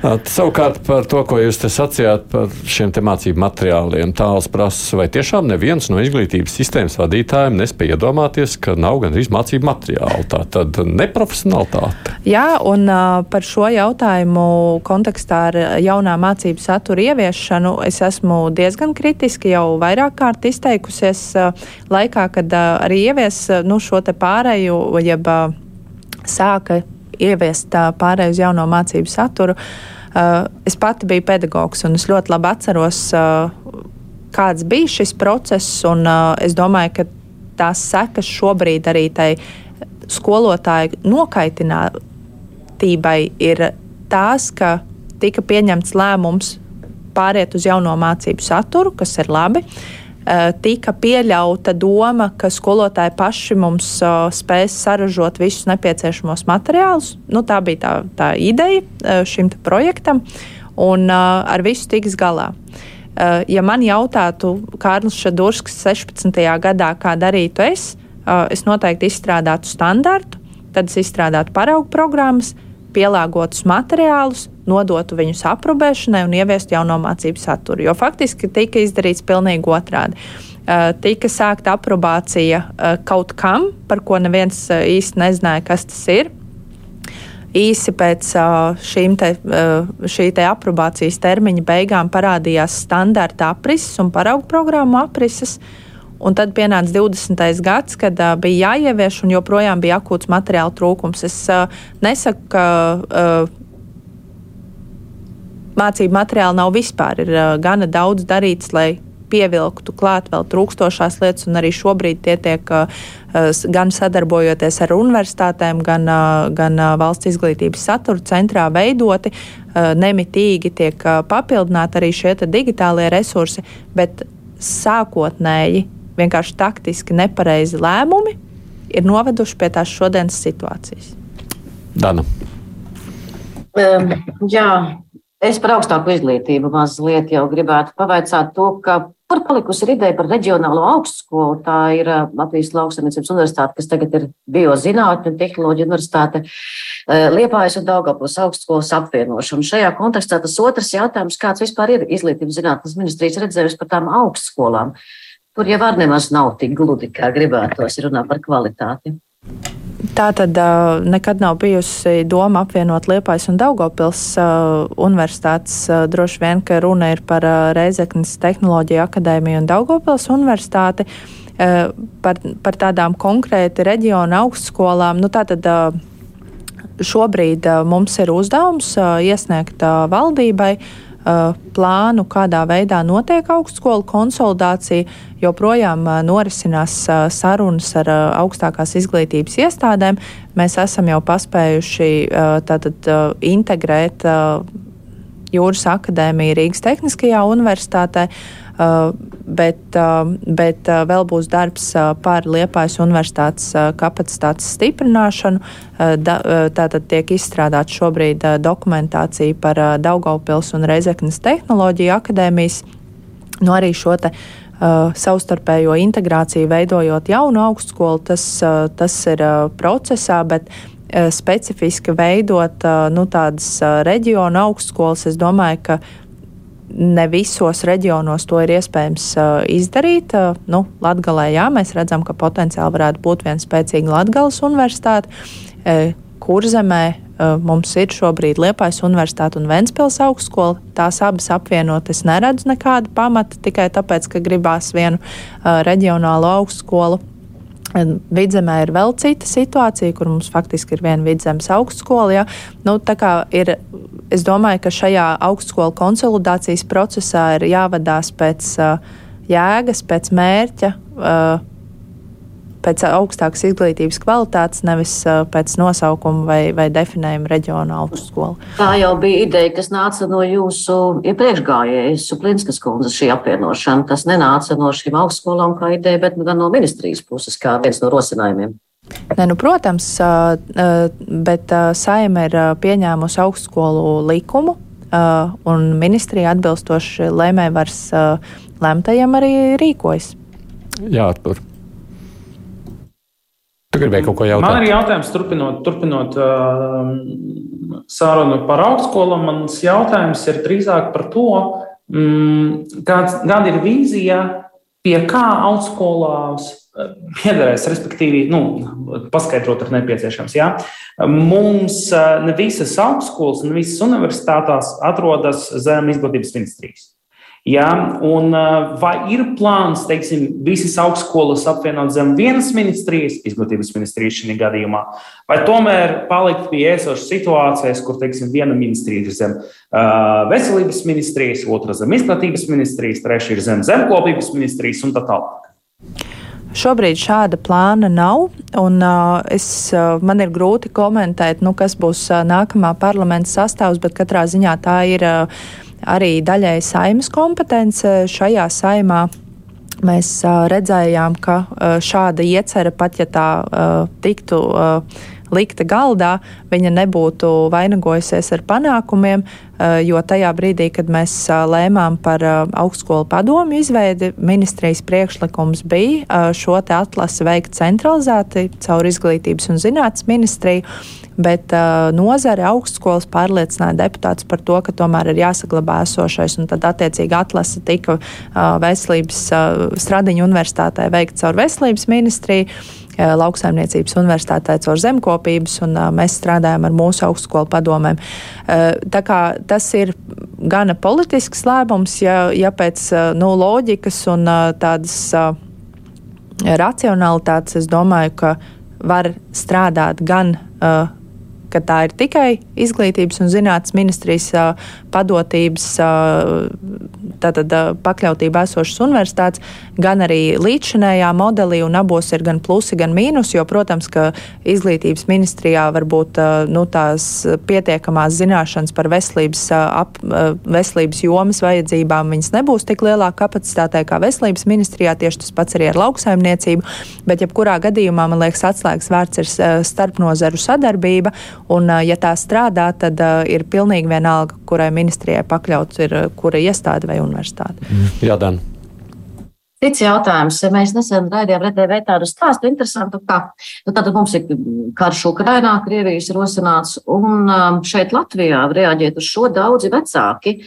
Savukārt par to, ko jūs te sacījāt par šiem mācību materiāliem, tāls prasa, vai tiešām neviens no izglītības sistēmas vadītājiem nespēja iedomāties, ka nav gandrīz mācību materiālu. Tā tad neprofesionālitāte. Jā, un par šo jautājumu kontekstā ar jaunā mācību satura ieviešanu es esmu diezgan kritiski jau vairāk kārt izteikusies laikā, kad arī ievies nu, šo te pārēju, jeb sāka ieviest pārēju uz jauno mācību saturu. Es pati biju pedagogs, un es ļoti labi atceros, kāds bija šis process. Es domāju, ka tās sekas šobrīd arī tai skolotāju nokaitinātībai ir tās, ka tika pieņemts lēmums pāriet uz jauno mācību saturu, kas ir labi. Uh, tika pieļauta doma, ka skolotāji paši mums eh, spēs saražot visus nepieciešamos materiālus. Nu, tā bija tā, tā ideja eh, šim projektam, un ar visu tiks galā. Ja man jautātu, Kārlis Šadurskis 16. gadā, kā darītu es, es noteikti izstrādātu standartu, tad es izstrādātu paraugu programmas, pielāgotus materiālus, nodotu viņus aprobēšanai un ieviestu jauno mācību saturu. Jo faktiski tika izdarīts pilnīgi otrādi. Uh, tika sākta aprobācija uh, kaut kam, par ko neviens uh, īsti nezināja, kas tas ir. Īsi pēc te, šī te aprobācijas termiņa beigām parādījās standarta aprises un paraugu programmu aprises. Un tad pienāca 20. gads, kad uh, bija jāievieš, un joprojām bija akūts materiāla trūkums. Es uh, nesaku, ka uh, mācību materiāli nav vispār. Ir uh, gana daudz darīts, lai pievilktu klāt vēl trūkstošās lietas, un arī šobrīd tie tiek uh, gan sadarbojoties ar universitātēm, gan, uh, gan valsts izglītības satura centrā veidoti, nemitīgi tiek papildināti arī šie digitālie resursi, bet sākotnēji vienkārši taktiski nepareizi lēmumi ir noveduši pie tās šodienas situācijas. Dana. Um, jā, Es par augstāku izglītību mazliet jau gribētu pavaicāt to, ka kur palikusi ir ideja par reģionālo augstskolu. Tā ir uh, Latvijas lauksaimniecības universitāte, kas tagad ir biozinātņu un tehnoloģiju universitāte uh, Liepājas un Daugavpils augstskolas apvienošana. Šajā kontekstā tas otrs jautājums, kāds vispār ir izglītības zinātnes ministrijas redzējums par tām augstskolām, kur jau var nemaz nav tik gludi, kā gribētos, ja runā par kvalitāti. Tā tad uh, nekad nav bijusi doma apvienot Liepais un Daugopils uh, universitātes. Uh, droši vien, ka runa ir par uh, Reizeknas tehnoloģiju akadēmiju un Daugopils universitāti. Uh, par, par tādām konkrēti reģiona augstskolām. Nu, tātad, uh, šobrīd uh, mums ir uzdevums uh, iesniegt uh, valdībai Uh, plānu, kādā veidā notiek augstskolu konsolidācija. Joprojām uh, norisinās uh, sarunas ar augstākās izglītības iestādēm. Mēs esam jau paspējuši tātad, integrēt Jūras akadēmiju Rīgas Tehniskajā universitātē. Uh, bet, uh, bet uh, vēl būs darbs par Liepājas universitātes kapacitātes stiprināšanu. Tātad tiek izstrādāta šobrīd dokumentācija par Daugaupils un Reizeknas tehnoloģiju akadēmijas. Nu, arī šo te Uh, savstarpējo integrāciju, veidojot jaunu augstskolu, tas, uh, tas ir uh, procesā, bet specifiski veidot nu, tādas reģionu augstskolas, es domāju, ka ne visos reģionos to ir iespējams uh, izdarīt. Uh, nu, Latgalē, jā, mēs redzam, ka potenciāli varētu būt viena spēcīga Latgales universitāte. Uh, Kurzemē uh, mums ir šobrīd Liepais universitāte un Ventspils augstskola. Tās abas apvienot es neredzu nekādu pamatu tikai tāpēc, ka gribās vienu uh, reģionālu augstskolu. Vidzemē ir vēl cita situācija, kur mums faktiski ir viena vidzemes augstskola. Ja? Nu, ir, es domāju, ka šajā augstskolu konsolidācijas procesā ir jāvadās pēc uh, jēgas, pēc mērķa. Uh, pēc augstākas izglītības kvalitātes, nevis uh, pēc nosaukuma vai, vai definējuma reģiona augstskola. Tā jau bija ideja, kas nāca no jūsu iepriekšgājējas, Suplinskas kundzes šī apvienošana. Tas nenāca no šīm augstskolām kā ideja, bet gan no ministrijas puses kā viens no rosinājumiem. Ne, nu, protams, bet saima ir pieņēmusi augstskolu likumu, un ministrija atbilstoši lēmējvaras lemtajam arī rīkojas. Jā, Artur. Tu gribēji kaut ko jautāt? Man ir jautājums, turpinot, turpinot uh, sarunu par augstskolām. Mans jautājums ir drīzāk par to, mm, kāda ir vīzija, pie kā augstskolās piederēs, respektīvi, nu, paskaidrot, ir nepieciešams. Ja? Mums ne visas augstskolas, ne visas universitātās atrodas zem izglītības ministrijas. Ja? Un, vai ir plāns, teiksim, visas augstskolas apvienot zem vienas ministrijas, izglītības ministrijas šajā gadījumā, vai tomēr palikt pie esošas situācijas, kur, teiksim, viena ministrija ir zem uh, veselības ministrijas, otra zem izglītības ministrijas, trešā ir zem zemkopības ministrijas un tā tālāk? Šobrīd šāda plāna nav, un uh, es, uh, man ir grūti komentēt, nu, kas būs uh, nākamā parlamenta sastāvs, bet katrā ziņā tā ir uh, arī daļai saimas kompetence šajā saimā. Mēs uh, redzējām, ka uh, šāda iecerē, pat ja tā uh, tiktu uh, likta galdā, viņa nebūtu vainagojusies ar panākumiem, eh, jo tajā brīdī, kad mēs eh, lēmām par eh, augstskolu padomu izveidi, ministrijas priekšlikums bija šo atlasi veikt centralizēti caur izglītības un zinātnes ministriju bet nozare augstskolas pārliecināja deputātus par to, ka tomēr ir jāsaglabā esošais, un tad attiecīgi atlase tika veselības Stradiņu universitātē veikta caur veselības ministriju. Eh, lauksaimniecības universitātē caur zemkopības, un eh, mēs strādājam ar mūsu augstskolu padomēm. Eh, tā kā tas ir gana politisks lēmums, ja, ja pēc nu, loģikas un tādas racionalitātes es domāju, ka var strādāt gan uh, ka tā ir tikai izglītības un zinātnes ministrijas padotības, tātad pakļautība esošas universitātes, gan arī līdzšanējā modelī, un abos ir gan plusi, gan mīnusi, jo, protams, ka izglītības ministrijā varbūt nu, tās pietiekamās zināšanas par veselības, ap, veselības jomas vajadzībām viņas nebūs tik lielā kapacitātē kā veselības ministrijā, tieši tas pats arī ar lauksaimniecību, bet jebkurā gadījumā, man liekas, atslēgas vārds ir starpnozaru sadarbība, Un, ja tā strādā, tad ir pilnīgi vienalga, kurai ministrijai pakļauts ir kura iestāde vai universitāte. Mm. Jā, Dan. Cits jautājums. Mēs nesen raidījām RTV tādu stāstu interesantu, ka nu, tad mums ir karš Ukrainā, Krievijas rosināts, un um, šeit Latvijā reaģēt uz šo daudzi vecāki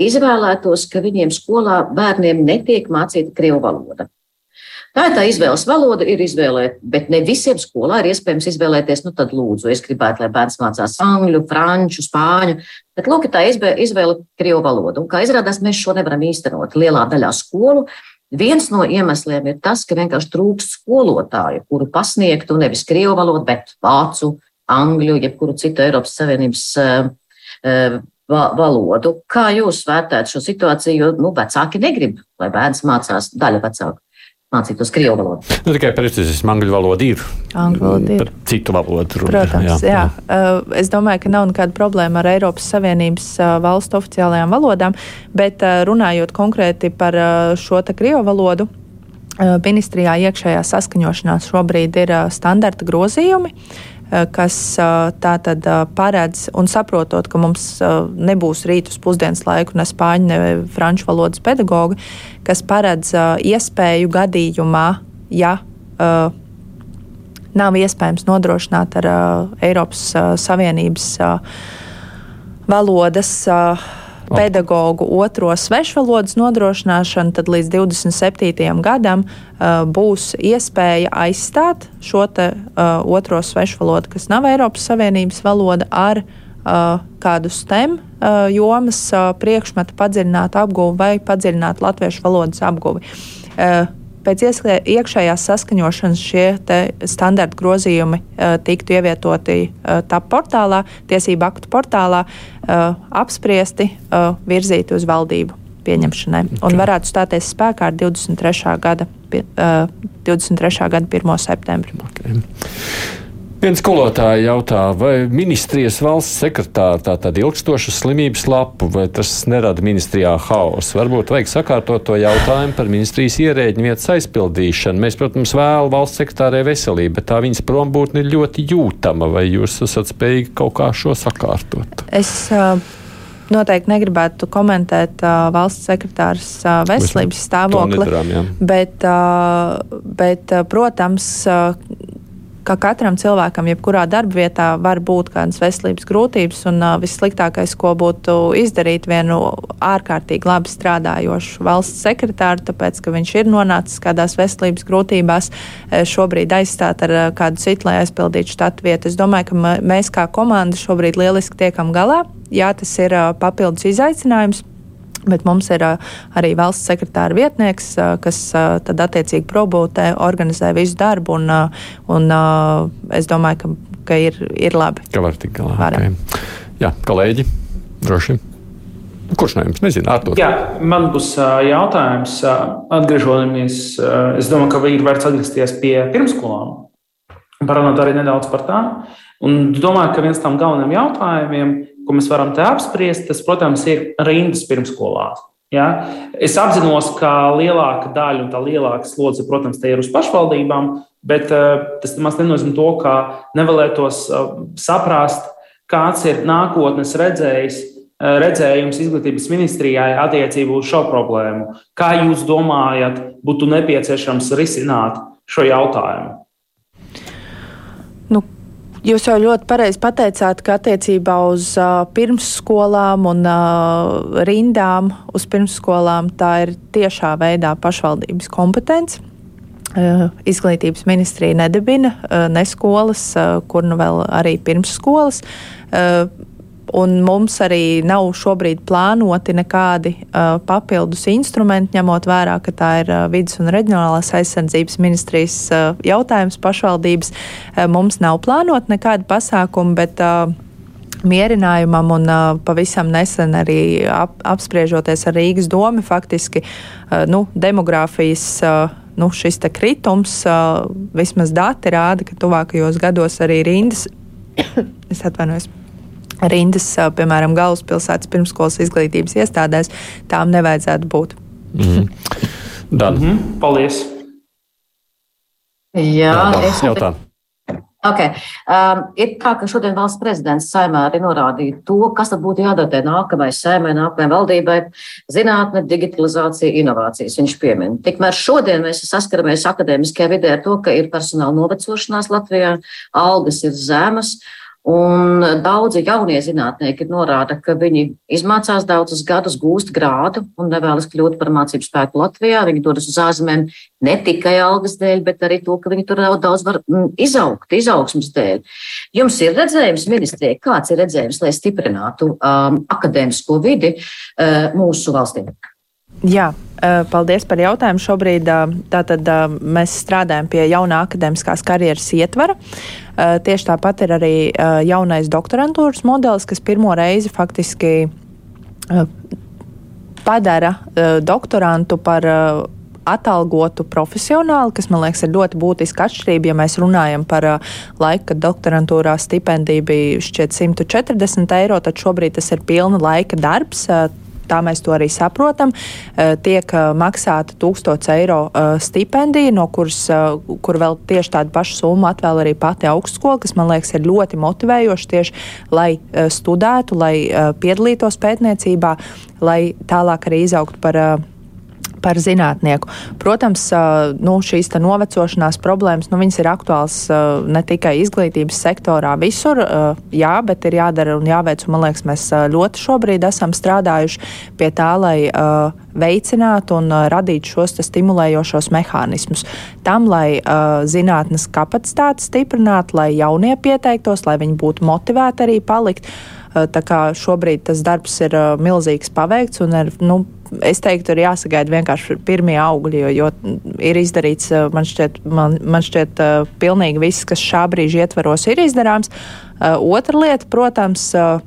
izvēlētos, ka viņiem skolā bērniem netiek mācīta krievu valoda. Tā ir tā izvēles valoda, ir izvēlēt, bet ne visiem skolā ir iespējams izvēlēties. Nu, tad, lūdzu, es gribētu, lai bērns mācās angļu, franču, spāņu, bet lūk, tā izvēle krievu valodu. Un kā izrādās, mēs šo nevaram īstenot lielā daļā skolu. Viens no iemesliem ir tas, ka vienkārši trūkst skolotāju, kuru pasniegtu nevis krievu valodu, bet vācu, angļu, jebkuru citu Eiropas Savienības uh, uh, valodu. Kā jūs vērtējat šo situāciju? Jo nu, vecāki negrib, lai bērns mācās, daļa vecāku mācītos krievu valodu. Nu, tikai precīzis angļu valoda ir. Angļu valoda ir. Citu valodu runa. Protams, jā. jā. Uh, es domāju, ka nav nekāda problēma ar Eiropas Savienības uh, valstu oficiālajām valodām, bet uh, runājot konkrēti par šo te krievu valodu, ministrijā iekšējā saskaņošanā šobrīd ir standarta grozījumi kas tā tad paredz un saprotot, ka mums nebūs rīt uz pusdienas laiku ne spāņu, ne franču valodas pedagogi, kas paredz iespēju gadījumā, ja nav iespējams nodrošināt ar Eiropas Savienības valodas pedagoģu otro svešvalodas nodrošināšanu, tad līdz 27. gadam uh, būs iespēja aizstāt šo te, uh, otro svešvalodu, kas nav Eiropas Savienības valoda, ar uh, kādu STEM uh, jomas uh, priekšmetu padziļinātu apguvi vai padziļinātu latviešu valodas apguvi. Uh, pēc iekšējās saskaņošanas šie standarta grozījumi uh, tiktu ievietoti uh, TAP portālā, tiesību aktu portālā, uh, apspriesti, virzīti uz valdību pieņemšanai un varētu stāties spēkā ar 23. gada, uh, 23. gada 1. septembri. Okay. Viens skolotāja jautā, vai ministrijas valsts sekretāra tā tāda ilgstoša slimības lapu, vai tas nerada ministrijā haosu? Varbūt vajag sakārtot to jautājumu par ministrijas ierēģiņu vietas aizpildīšanu. Mēs, protams, vēlamies valsts sekretārai veselību, bet tā viņas prombūtne ir ļoti jūtama. Vai jūs esat spējīgi kaut kā šo sakārtot? Es, uh... Noteikti negribētu komentēt uh, valsts sekretārs uh, veselības stāvokli. Nedarām, jā. bet, uh, bet, uh, protams, uh, ka katram cilvēkam, jebkurā darba vietā, var būt kādas veselības grūtības, un uh, vissliktākais, ko būtu izdarīt vienu ārkārtīgi labi strādājošu valsts sekretāru, tāpēc, ka viņš ir nonācis kādās veselības grūtībās, šobrīd aizstāt ar kādu citu, lai aizpildītu štatu vietu. Es domāju, ka mēs kā komanda šobrīd lieliski tiekam galā. Jā, tas ir papildus izaicinājums. Bet mums ir arī valsts sekretāra vietnieks, kas tad attiecīgi probūtē, organizē visu darbu. Un, un es domāju, ka, ka ir, ir labi. Ka var tikt galā. Okay. Jā, kolēģi, droši. Kurš no jums nezina? Artur? Jā, man būs jautājums. Atgriežoties, es domāju, ka ir vērts atgriezties pie pirmskolām. Parunāt arī nedaudz par tām. Un domāju, ka viens no galvenajiem jautājumiem ko mēs varam te apspriest, tas, protams, ir rindas pirmskolās. Ja? Es apzinos, ka lielāka daļa un tā lielāka slodze, protams, ir uz pašvaldībām, bet uh, tas maz nenozīmē to, ka nevēlētos uh, saprast, kāds ir nākotnes redzējis, uh, redzējums izglītības ministrijai attiecībā uz šo problēmu. Kā jūs domājat, būtu nepieciešams risināt šo jautājumu? Jūs jau ļoti pareizi pateicāt, ka attiecībā uz uh, pirmsskolām un uh, rindām uz pirmsskolām tā ir tiešā veidā pašvaldības kompetence. Uh, izglītības ministrija nedibina uh, ne skolas, uh, kur nu vēl arī pirmsskolas. Uh, un mums arī nav šobrīd plānoti nekādi uh, papildus instrumenti, ņemot vērā, ka tā ir uh, vidas un reģionālās aizsardzības ministrijas uh, jautājums pašvaldības. Uh, mums nav plānot nekādi pasākumi, bet uh, mierinājumam un uh, pavisam nesen arī ap, apspriežoties ar Rīgas domu, faktiski uh, nu, demogrāfijas. Uh, nu, šis kritums, uh, vismaz dati rāda, ka tuvākajos gados arī rindas, es atvainojos, rindas, piemēram, galvaspilsētas pirmskolas izglītības iestādēs, tām nevajadzētu būt. Mm. Dan. Mm -hmm. Paldies! Jā, Jā es jautāju. Okay. Um, ir tā, ka šodien valsts prezidents saimē arī norādīja to, kas tad būtu jādara tai nākamajai saimē, nākamajai valdībai - zinātne, digitalizācija, inovācijas. Viņš piemin. Tikmēr šodien mēs saskaramies akadēmiskajā vidē ar to, ka ir personāla novecošanās Latvijā, algas ir zemas. Un daudzi jaunie zinātnieki norāda, ka viņi izmācās daudzus gadus, gūst grādu un nevēlas kļūt par mācību spēku Latvijā. Viņi dodas uz ārzemēm ne tikai algas dēļ, bet arī to, ka viņi tur daudz var mm, izaugt, izaugsmas dēļ. Jums ir redzējums, ministrijai, kāds ir redzējums, lai stiprinātu um, akadēmisko vidi uh, mūsu valstī? Jā, paldies par jautājumu. Šobrīd tātad, mēs strādājam pie jaunā akadēmiskās karjeras ietvara. Tieši tāpat ir arī jaunais doktorantūras modelis, kas pirmo reizi faktiski padara doktorantu par atalgotu profesionāli, kas man liekas ir ļoti būtiska atšķirība. Ja mēs runājam par laiku, kad doktorantūrā stipendija bija šķiet 140 eiro, tad šobrīd tas ir pilna laika darbs tā mēs to arī saprotam, eh, tiek eh, maksāta 1000 eiro eh, stipendija, no kuras, kur vēl tieši tādu pašu summu atvēl arī pati augstskola, kas man liekas ir ļoti motivējoši tieši, lai studētu, lai piedalītos pētniecībā, lai tālāk arī izaugtu par par zinātnieku. Protams, nu, šīs novecošanās problēmas nu, ir aktuāls ne tikai izglītības sektorā, visur, jā, bet ir jādara un jāveic. Un, man liekas, mēs ļoti šobrīd esam strādājuši pie tā, lai veicinātu un radītu šos stimulējošos mehānismus. Tam, lai zinātnes kapacitāti stiprinātu, lai jaunie pieteiktos, lai viņi būtu motivēti arī palikt. Tā kā šobrīd tas darbs ir milzīgs paveikts un ir nu, es teiktu, ir jāsagaida vienkārši pirmie augļi, jo, jo ir izdarīts, eh, man šķiet, man, man šķiet pilnīgi viss, kas šā brīža ietvaros ir izdarāms. Otra lieta, protams, uh,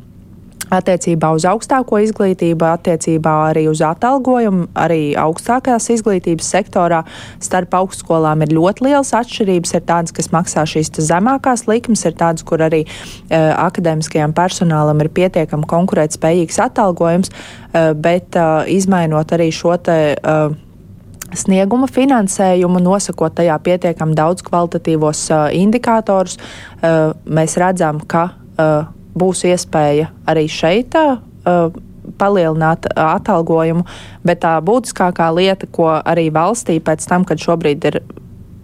attiecībā uz augstāko izglītību, attiecībā arī uz atalgojumu, arī augstākās izglītības sektorā starp augstskolām ir ļoti liels atšķirības. Ir tādas, kas maksā šīs zemākās likmes, ir tādas, kur arī uh, akadēmiskajam personālam ir pietiekami konkurētspējīgs atalgojums, uh, bet uh, izmainot arī šo te. Uh, snieguma finansējumu, nosakot tajā pietiekami daudz kvalitatīvos uh, indikatorus, uh, mēs redzam, ka uh, būs iespēja arī šeit uh, palielināt atalgojumu, bet tā būtiskākā lieta, ko arī valstī pēc tam, kad šobrīd ir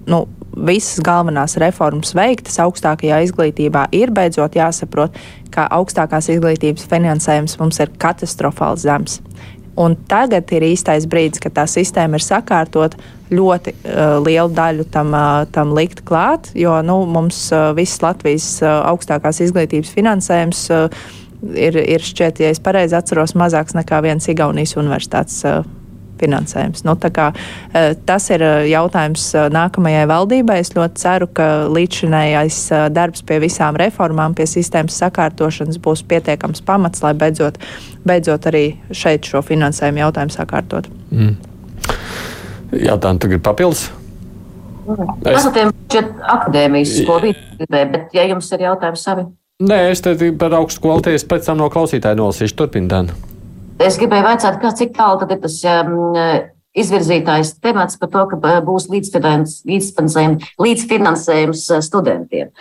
nu, visas galvenās reformas veiktas augstākajā izglītībā, ir beidzot jāsaprot, ka augstākās izglītības finansējums mums ir katastrofāli zems. Un tagad ir īstais brīdis, kad tā sistēma ir sakārtot, ļoti uh, lielu daļu tam, uh, tam likt klāt, jo nu, mums uh, viss Latvijas uh, augstākās izglītības finansējums uh, ir, ir šķiet, ja es pareizi atceros, mazāks nekā viens Igaunijas universitātes. Uh, finansējums. Nu, kā, e, tas ir e, jautājums e, nākamajai valdībai. Es ļoti ceru, ka līdzšinējais darbs pie visām reformām, pie sistēmas sakārtošanas būs pietiekams pamats, lai beidzot, beidzot arī šeit šo finansējumu jautājumu sakārtot. Mm. Jā, tā ir papildus. Es esmu akadēmijas skolotājs, bet, ja jums ir jautājumi savi, Nē, es te par augstu kvalitāti pēc tam no klausītāja nolasīšu. Turpiniet. Es gribēju jautāt, cik tālu ir tas um, izvirzītājs temats par to, ka būs līdzfinansējums, līdzfinansējums studentiem.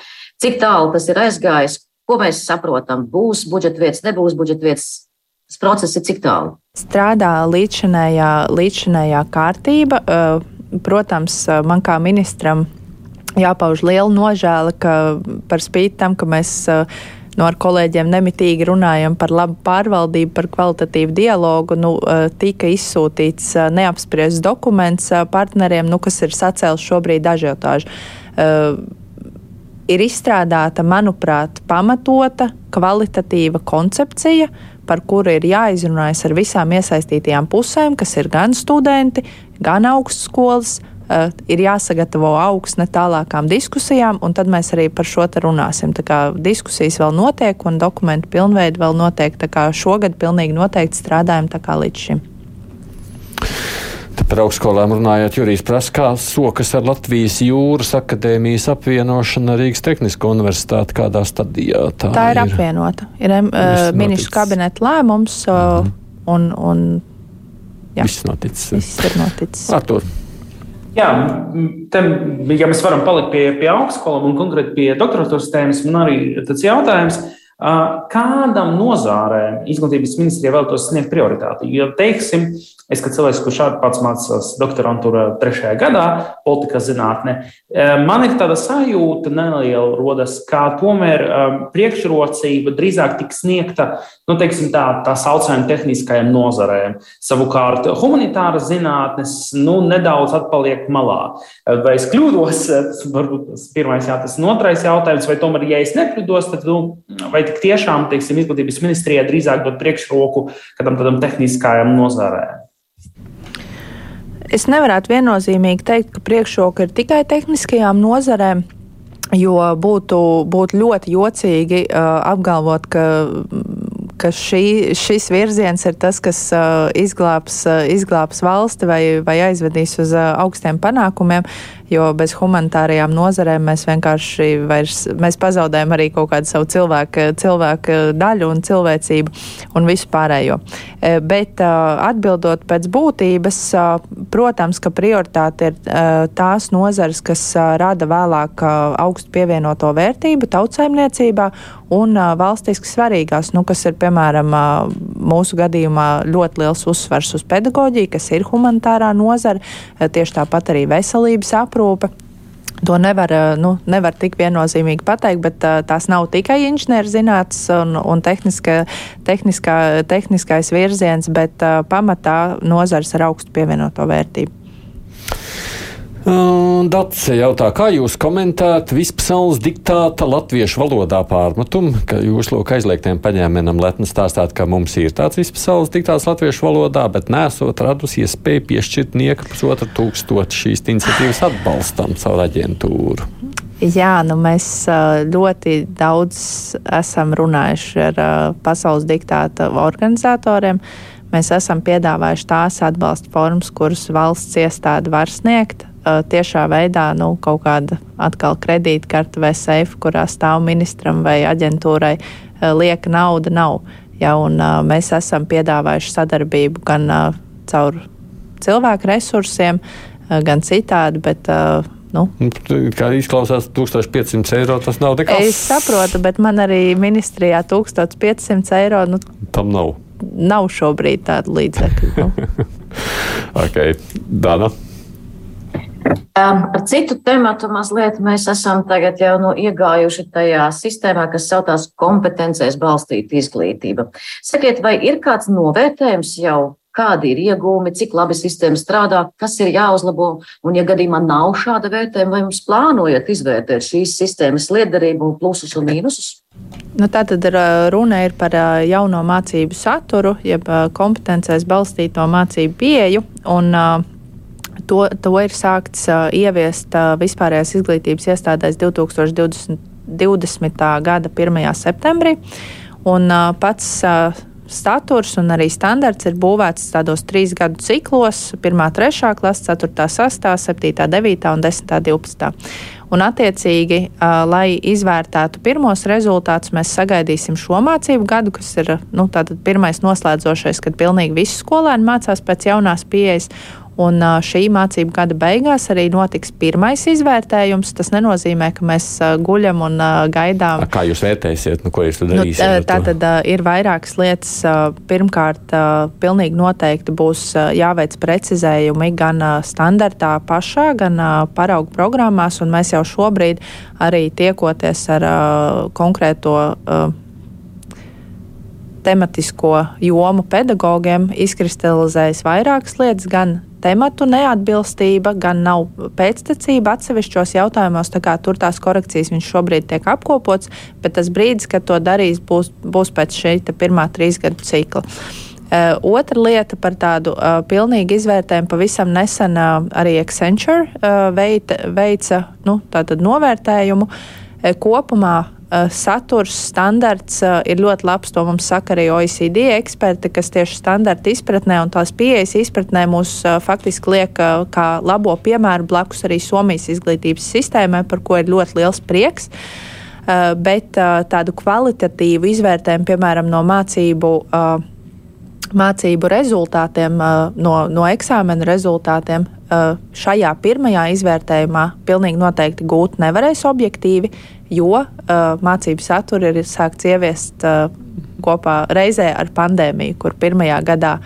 Cik tālu tas ir aizgājis, ko mēs saprotam? Būs budžeta vietas, nebūs budžeta vietas. Tas process ir cik tālu? Strādā līdzšinējā, līdzšinējā kārtība. Protams, man kā ministram jāpauž liela nožēla, ka par spīti tam, ka mēs nu, ar kolēģiem nemitīgi runājam par labu pārvaldību, par kvalitatīvu dialogu. Nu, eh, tika izsūtīts eh, neapspriests dokuments eh, partneriem, nu, kas ir sacēlis šobrīd ažiotāžu. Ir izstrādāta, manuprāt, pamatota, kvalitatīva koncepcija, par kuru ir jāizrunājas ar visām iesaistītajām pusēm, kas ir gan studenti, gan augstskolas, uh, ir jāsagatavo augsne tālākām diskusijām, un tad mēs arī par šo te runāsim. Tā kā diskusijas vēl notiek, un dokumentu pilnveidi vēl notiek. Tā kā šogad pilnīgi noteikti strādājam tā kā līdz šim. Par augstskolām runājot, Jurijs prasa, kā sokas ar Latvijas jūras akadēmijas apvienošanu ar Rīgas Tehnisko universitāti, kādā stadijā tā, tā ir. ir apvienota. Ir uh, ministru kabineta lēmums, uh, mm -hmm. un, un jā. viss noticis. Viss ir noticis. Artur. Jā, te, ja mēs varam palikt pie, pie augstskolām un konkrēti pie doktoratūras tēmas, man arī tāds jautājums. Kādam nozārēm izglītības ministrijā vēlētos sniegt prioritāti? Jo, teiksim, Es, kā cilvēks, kurš pats mācās doktorantūrā trešajā gadā, politikas zinātnē, eh, man ir tāda sajūta, neliela rodas, kā tomēr um, priekšrocība drīzāk tiks sniegta nu, teiksim, tā, tā saucamajām tehniskajām nozarēm. Savukārt, humanitāras zinātnes nu, nedaudz atpaliek malā. Vai es kļūdos? Varbūt tas pirmais jā, tas otrais jautājums, vai tomēr, ja es nekļūdos, tad nu, vai tik tiešām teiksim, izglītības ministrijai drīzāk dot priekšroku kādam tādam tehniskajam nozarēm? Es nevarētu viennozīmīgi teikt, ka priekšroka ir tikai tehniskajām nozarēm. Jo būtu, būtu ļoti jocīgi uh, apgalvot, ka ka šī, šis virziens ir tas, kas uh, izglābs, uh, izglābs valsti vai, vai aizvedīs uz uh, augstiem panākumiem, jo bez humanitārajām nozarēm mēs vienkārši vairs, mēs pazaudējam arī kaut kādu savu cilvēku, cilvēku daļu un cilvēcību un visu pārējo. Uh, bet uh, atbildot pēc būtības, uh, protams, ka prioritāte ir uh, tās nozares, kas rada vēlāk augstu pievienoto vērtību tautsaimniecībā un valstiski svarīgās, nu, kas ir piemēram mūsu gadījumā ļoti liels uzsvars uz pedagoģiju, kas ir humanitārā nozara, tieši tāpat arī veselības aprūpe. To nevar, nu, nevar tik viennozīmīgi pateikt, bet tās nav tikai inženierzinātnes un, un tehniska, tehniskā, tehniskais virziens, bet pamatā nozars ar augstu pievienoto vērtību. Dace jautā, kā jūs komentētu vispasaules diktāta latviešu valodā pārmetumu, ka jūs lūk aizliegtiem paņēmienam lepni stāstāt, ka mums ir tāds vispasaules diktāts latviešu valodā, bet nesot radusi iespēju piešķirt nieka pusotru tūkstošu šīs iniciatīvas atbalstam caur aģentūru. Jā, nu mēs ļoti daudz esam runājuši ar pasaules diktāta organizatoriem. Mēs esam piedāvājuši tās atbalsta formas, kuras valsts iestāde var sniegt tiešā veidā nu, kaut kāda atkal kredītkarte vai seifa, kurā stāv ministram vai aģentūrai, lieka nauda nav. Ja, un, mēs esam piedāvājuši sadarbību gan caur cilvēku resursiem, gan citādi, bet Nu. Kā izklausās, 1500 eiro tas nav nekas. Es saprotu, bet man arī ministrijā 1500 eiro. Nu, Tam nav. Nav šobrīd tādu līdzekļu. Nu. ok, Dana. Ar citu tematu mazliet mēs esam tagad jau no iegājuši tajā sistēmā, kas saucās kompetencēs balstīta izglītība. Sakiet, vai ir kāds novērtējums jau kādi ir iegūmi, cik labi sistēma strādā, kas ir jāuzlabo. Un, ja gadījumā nav šāda vērtējuma, vai jums plānojat izvērtēt šīs sistēmas liederību, plusus un mīnusus? Nu, tā tad ir, runa ir par jauno mācību saturu, jeb kompetencēs balstīto mācību pieeju. Un, to, to ir sākts ieviest vispārējās izglītības iestādēs 2020. 20. gada 1. septembrī. Un pats staturs un arī standarts ir būvēts tādos trīs gadu ciklos - 1, 3 klase, 4, 6, 7, 9 un 10, 12. Un, attiecīgi, lai izvērtētu pirmos rezultātus, mēs sagaidīsim šo mācību gadu, kas ir nu, pirmais noslēdzošais, kad pilnīgi visi skolēni mācās pēc jaunās pieejas. Un šī mācību gada beigās arī notiks pirmais izvērtējums. Tas nenozīmē, ka mēs guļam un gaidām. A, kā jūs vērtēsiet, nu, ko jūs tur nu, darīsiet? Nu, tā tad ir vairākas lietas. Pirmkārt, pilnīgi noteikti būs jāveic precizējumi gan standartā pašā, gan paraugu programmās, un mēs jau šobrīd arī tiekoties ar konkrēto tematisko jomu pedagogiem izkristalizējas vairākas lietas, gan tematu neatbilstība, gan nav pēctecība atsevišķos jautājumos. Tā tur tās korekcijas viņš šobrīd tiek apkopots, bet tas brīdis, kad to darīs, būs, būs pēc šī pirmā trīs gadu cikla. Uh, otra lieta par tādu uh, pilnīgu izvērtējumu pavisam nesen uh, arī Accenture uh, veica, veica nu, novērtējumu. Uh, kopumā saturs, standarts eh, ir ļoti labs. To mums saka arī OECD eksperti, kas tieši standarta izpratnē un tās pieejas izpratnē mūs eh, faktiski liek kā labo piemēru blakus arī Somijas izglītības sistēmai, par ko ir ļoti liels prieks. Bet tādu kvalitatīvu izvērtējumu, piemēram, no mācību mācību rezultātiem, no, no eksāmena rezultātiem šajā pirmajā izvērtējumā pilnīgi noteikti gūt nevarēs objektīvi, jo uh, mācību saturu ir sākts ieviest uh, kopā reizē ar pandēmiju, kur pirmajā gadā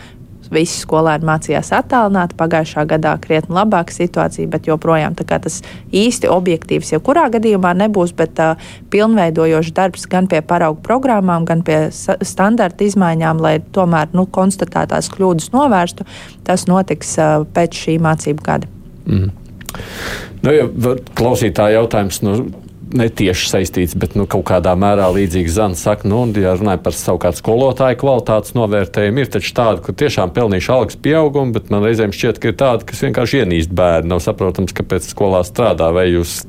visi skolēni mācījās attālināti. Pagājušā gadā krietni labāka situācija, bet joprojām tas īsti objektīvs jebkurā gadījumā nebūs. Bet uh, pilnveidojošs darbs gan pie paraugu programmām, gan pie standarta izmaiņām, lai tomēr nu, konstatētās kļūdas novērstu, tas notiks uh, pēc šī mācību gada. Mm. Nu, ja klausītāja jautājums, nu, netieši saistīts, bet nu, kaut kādā mērā līdzīgs Zans saka, nu, ja runājam par savukārt skolotāju kvalitātes novērtējumu, ir taču tādi, kur tiešām pelnījuši algas pieaugumu, bet man reizēm šķiet, ka ir tādi, kas vienkārši ienīst bērnu. Nav saprotams, kāpēc skolā strādā, vai jūs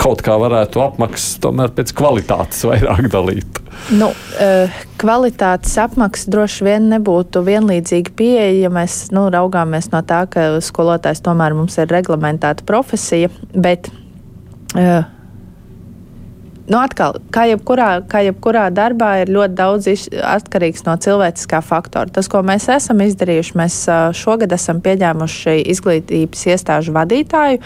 kaut kā varētu apmaksas tomēr pēc kvalitātes vairāk dalīt. Nu, eh, kvalitātes apmaksa droši vien nebūtu vienlīdzīga pieeja, ja mēs nu, raugāmies no tā, ka skolotājs tomēr mums ir reglamentēta profesija. Bet, uh, nu, atkal, kā jebkurā, kā jebkurā darbā, ir ļoti daudz atkarīgs no cilvēciskā faktora. Tas, ko mēs esam izdarījuši, mēs šogad esam pieņēmuši izglītības iestāžu vadītāju.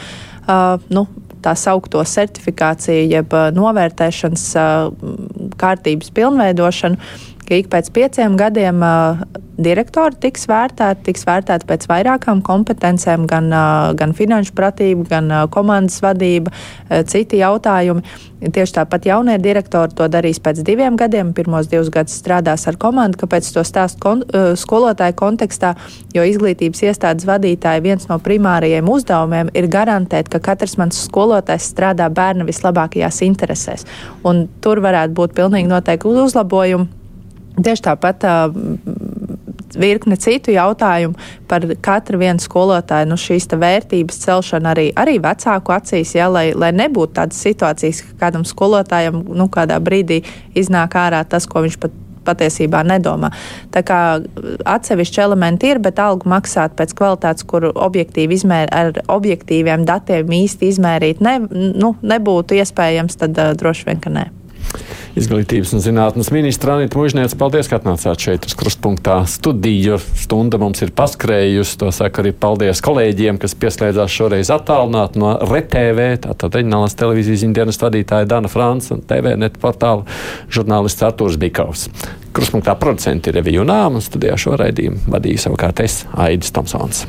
Uh, nu, tā saucamo certifikāciju, jeb novērtēšanas kārtības pilnveidošanu, ka ik pēc pieciem gadiem direktori tiks vērtēti, tiks vērtēti pēc vairākām kompetencēm, gan, gan finanšu pratība, gan komandas vadība, citi jautājumi. Tieši tāpat jaunie direktori to darīs pēc diviem gadiem. Pirmos divus gadus strādās ar komandu, kāpēc to stāst kon, skolotāju kontekstā, jo izglītības iestādes vadītāji viens no primārajiem uzdevumiem ir garantēt, ka katrs mans skolotājs strādā bērna vislabākajās interesēs. Un tur varētu būt pilnīgi noteikti uzlabojumi Tieši tāpat uh, virkne citu jautājumu par katru vienu skolotāju, nu, šīs vērtības celšanu arī, arī vecāku acīs, ja, lai, lai nebūtu tādas situācijas, ka kādam skolotājam nu, kādā brīdī iznāk ārā tas, ko viņš pat patiesībā nedomā. Tā kā atsevišķi elementi ir, bet algu maksāt pēc kvalitātes, kuru objektīvi izmēr, ar objektīviem datiem īsti izmērīt ne, nu, nebūtu iespējams, tad uh, droši vien, ka nē. Izglītības un zinātnes ministra Anita Mužniec, paldies, ka atnācāt šeit uz krustpunktā. Studiju stunda mums ir paskrējusi. To saka arī paldies kolēģiem, kas pieslēdzās šoreiz attālināt no RTV, tātad reģionālās televīzijas ziņdienas vadītāja Dana Frāns un TVNet portāla žurnālists Artūrs Bikovs. Krustpunktā producenti ir Revija Nāma studijā šo raidījumu vadīja savukārt es, Aidis Tomsons.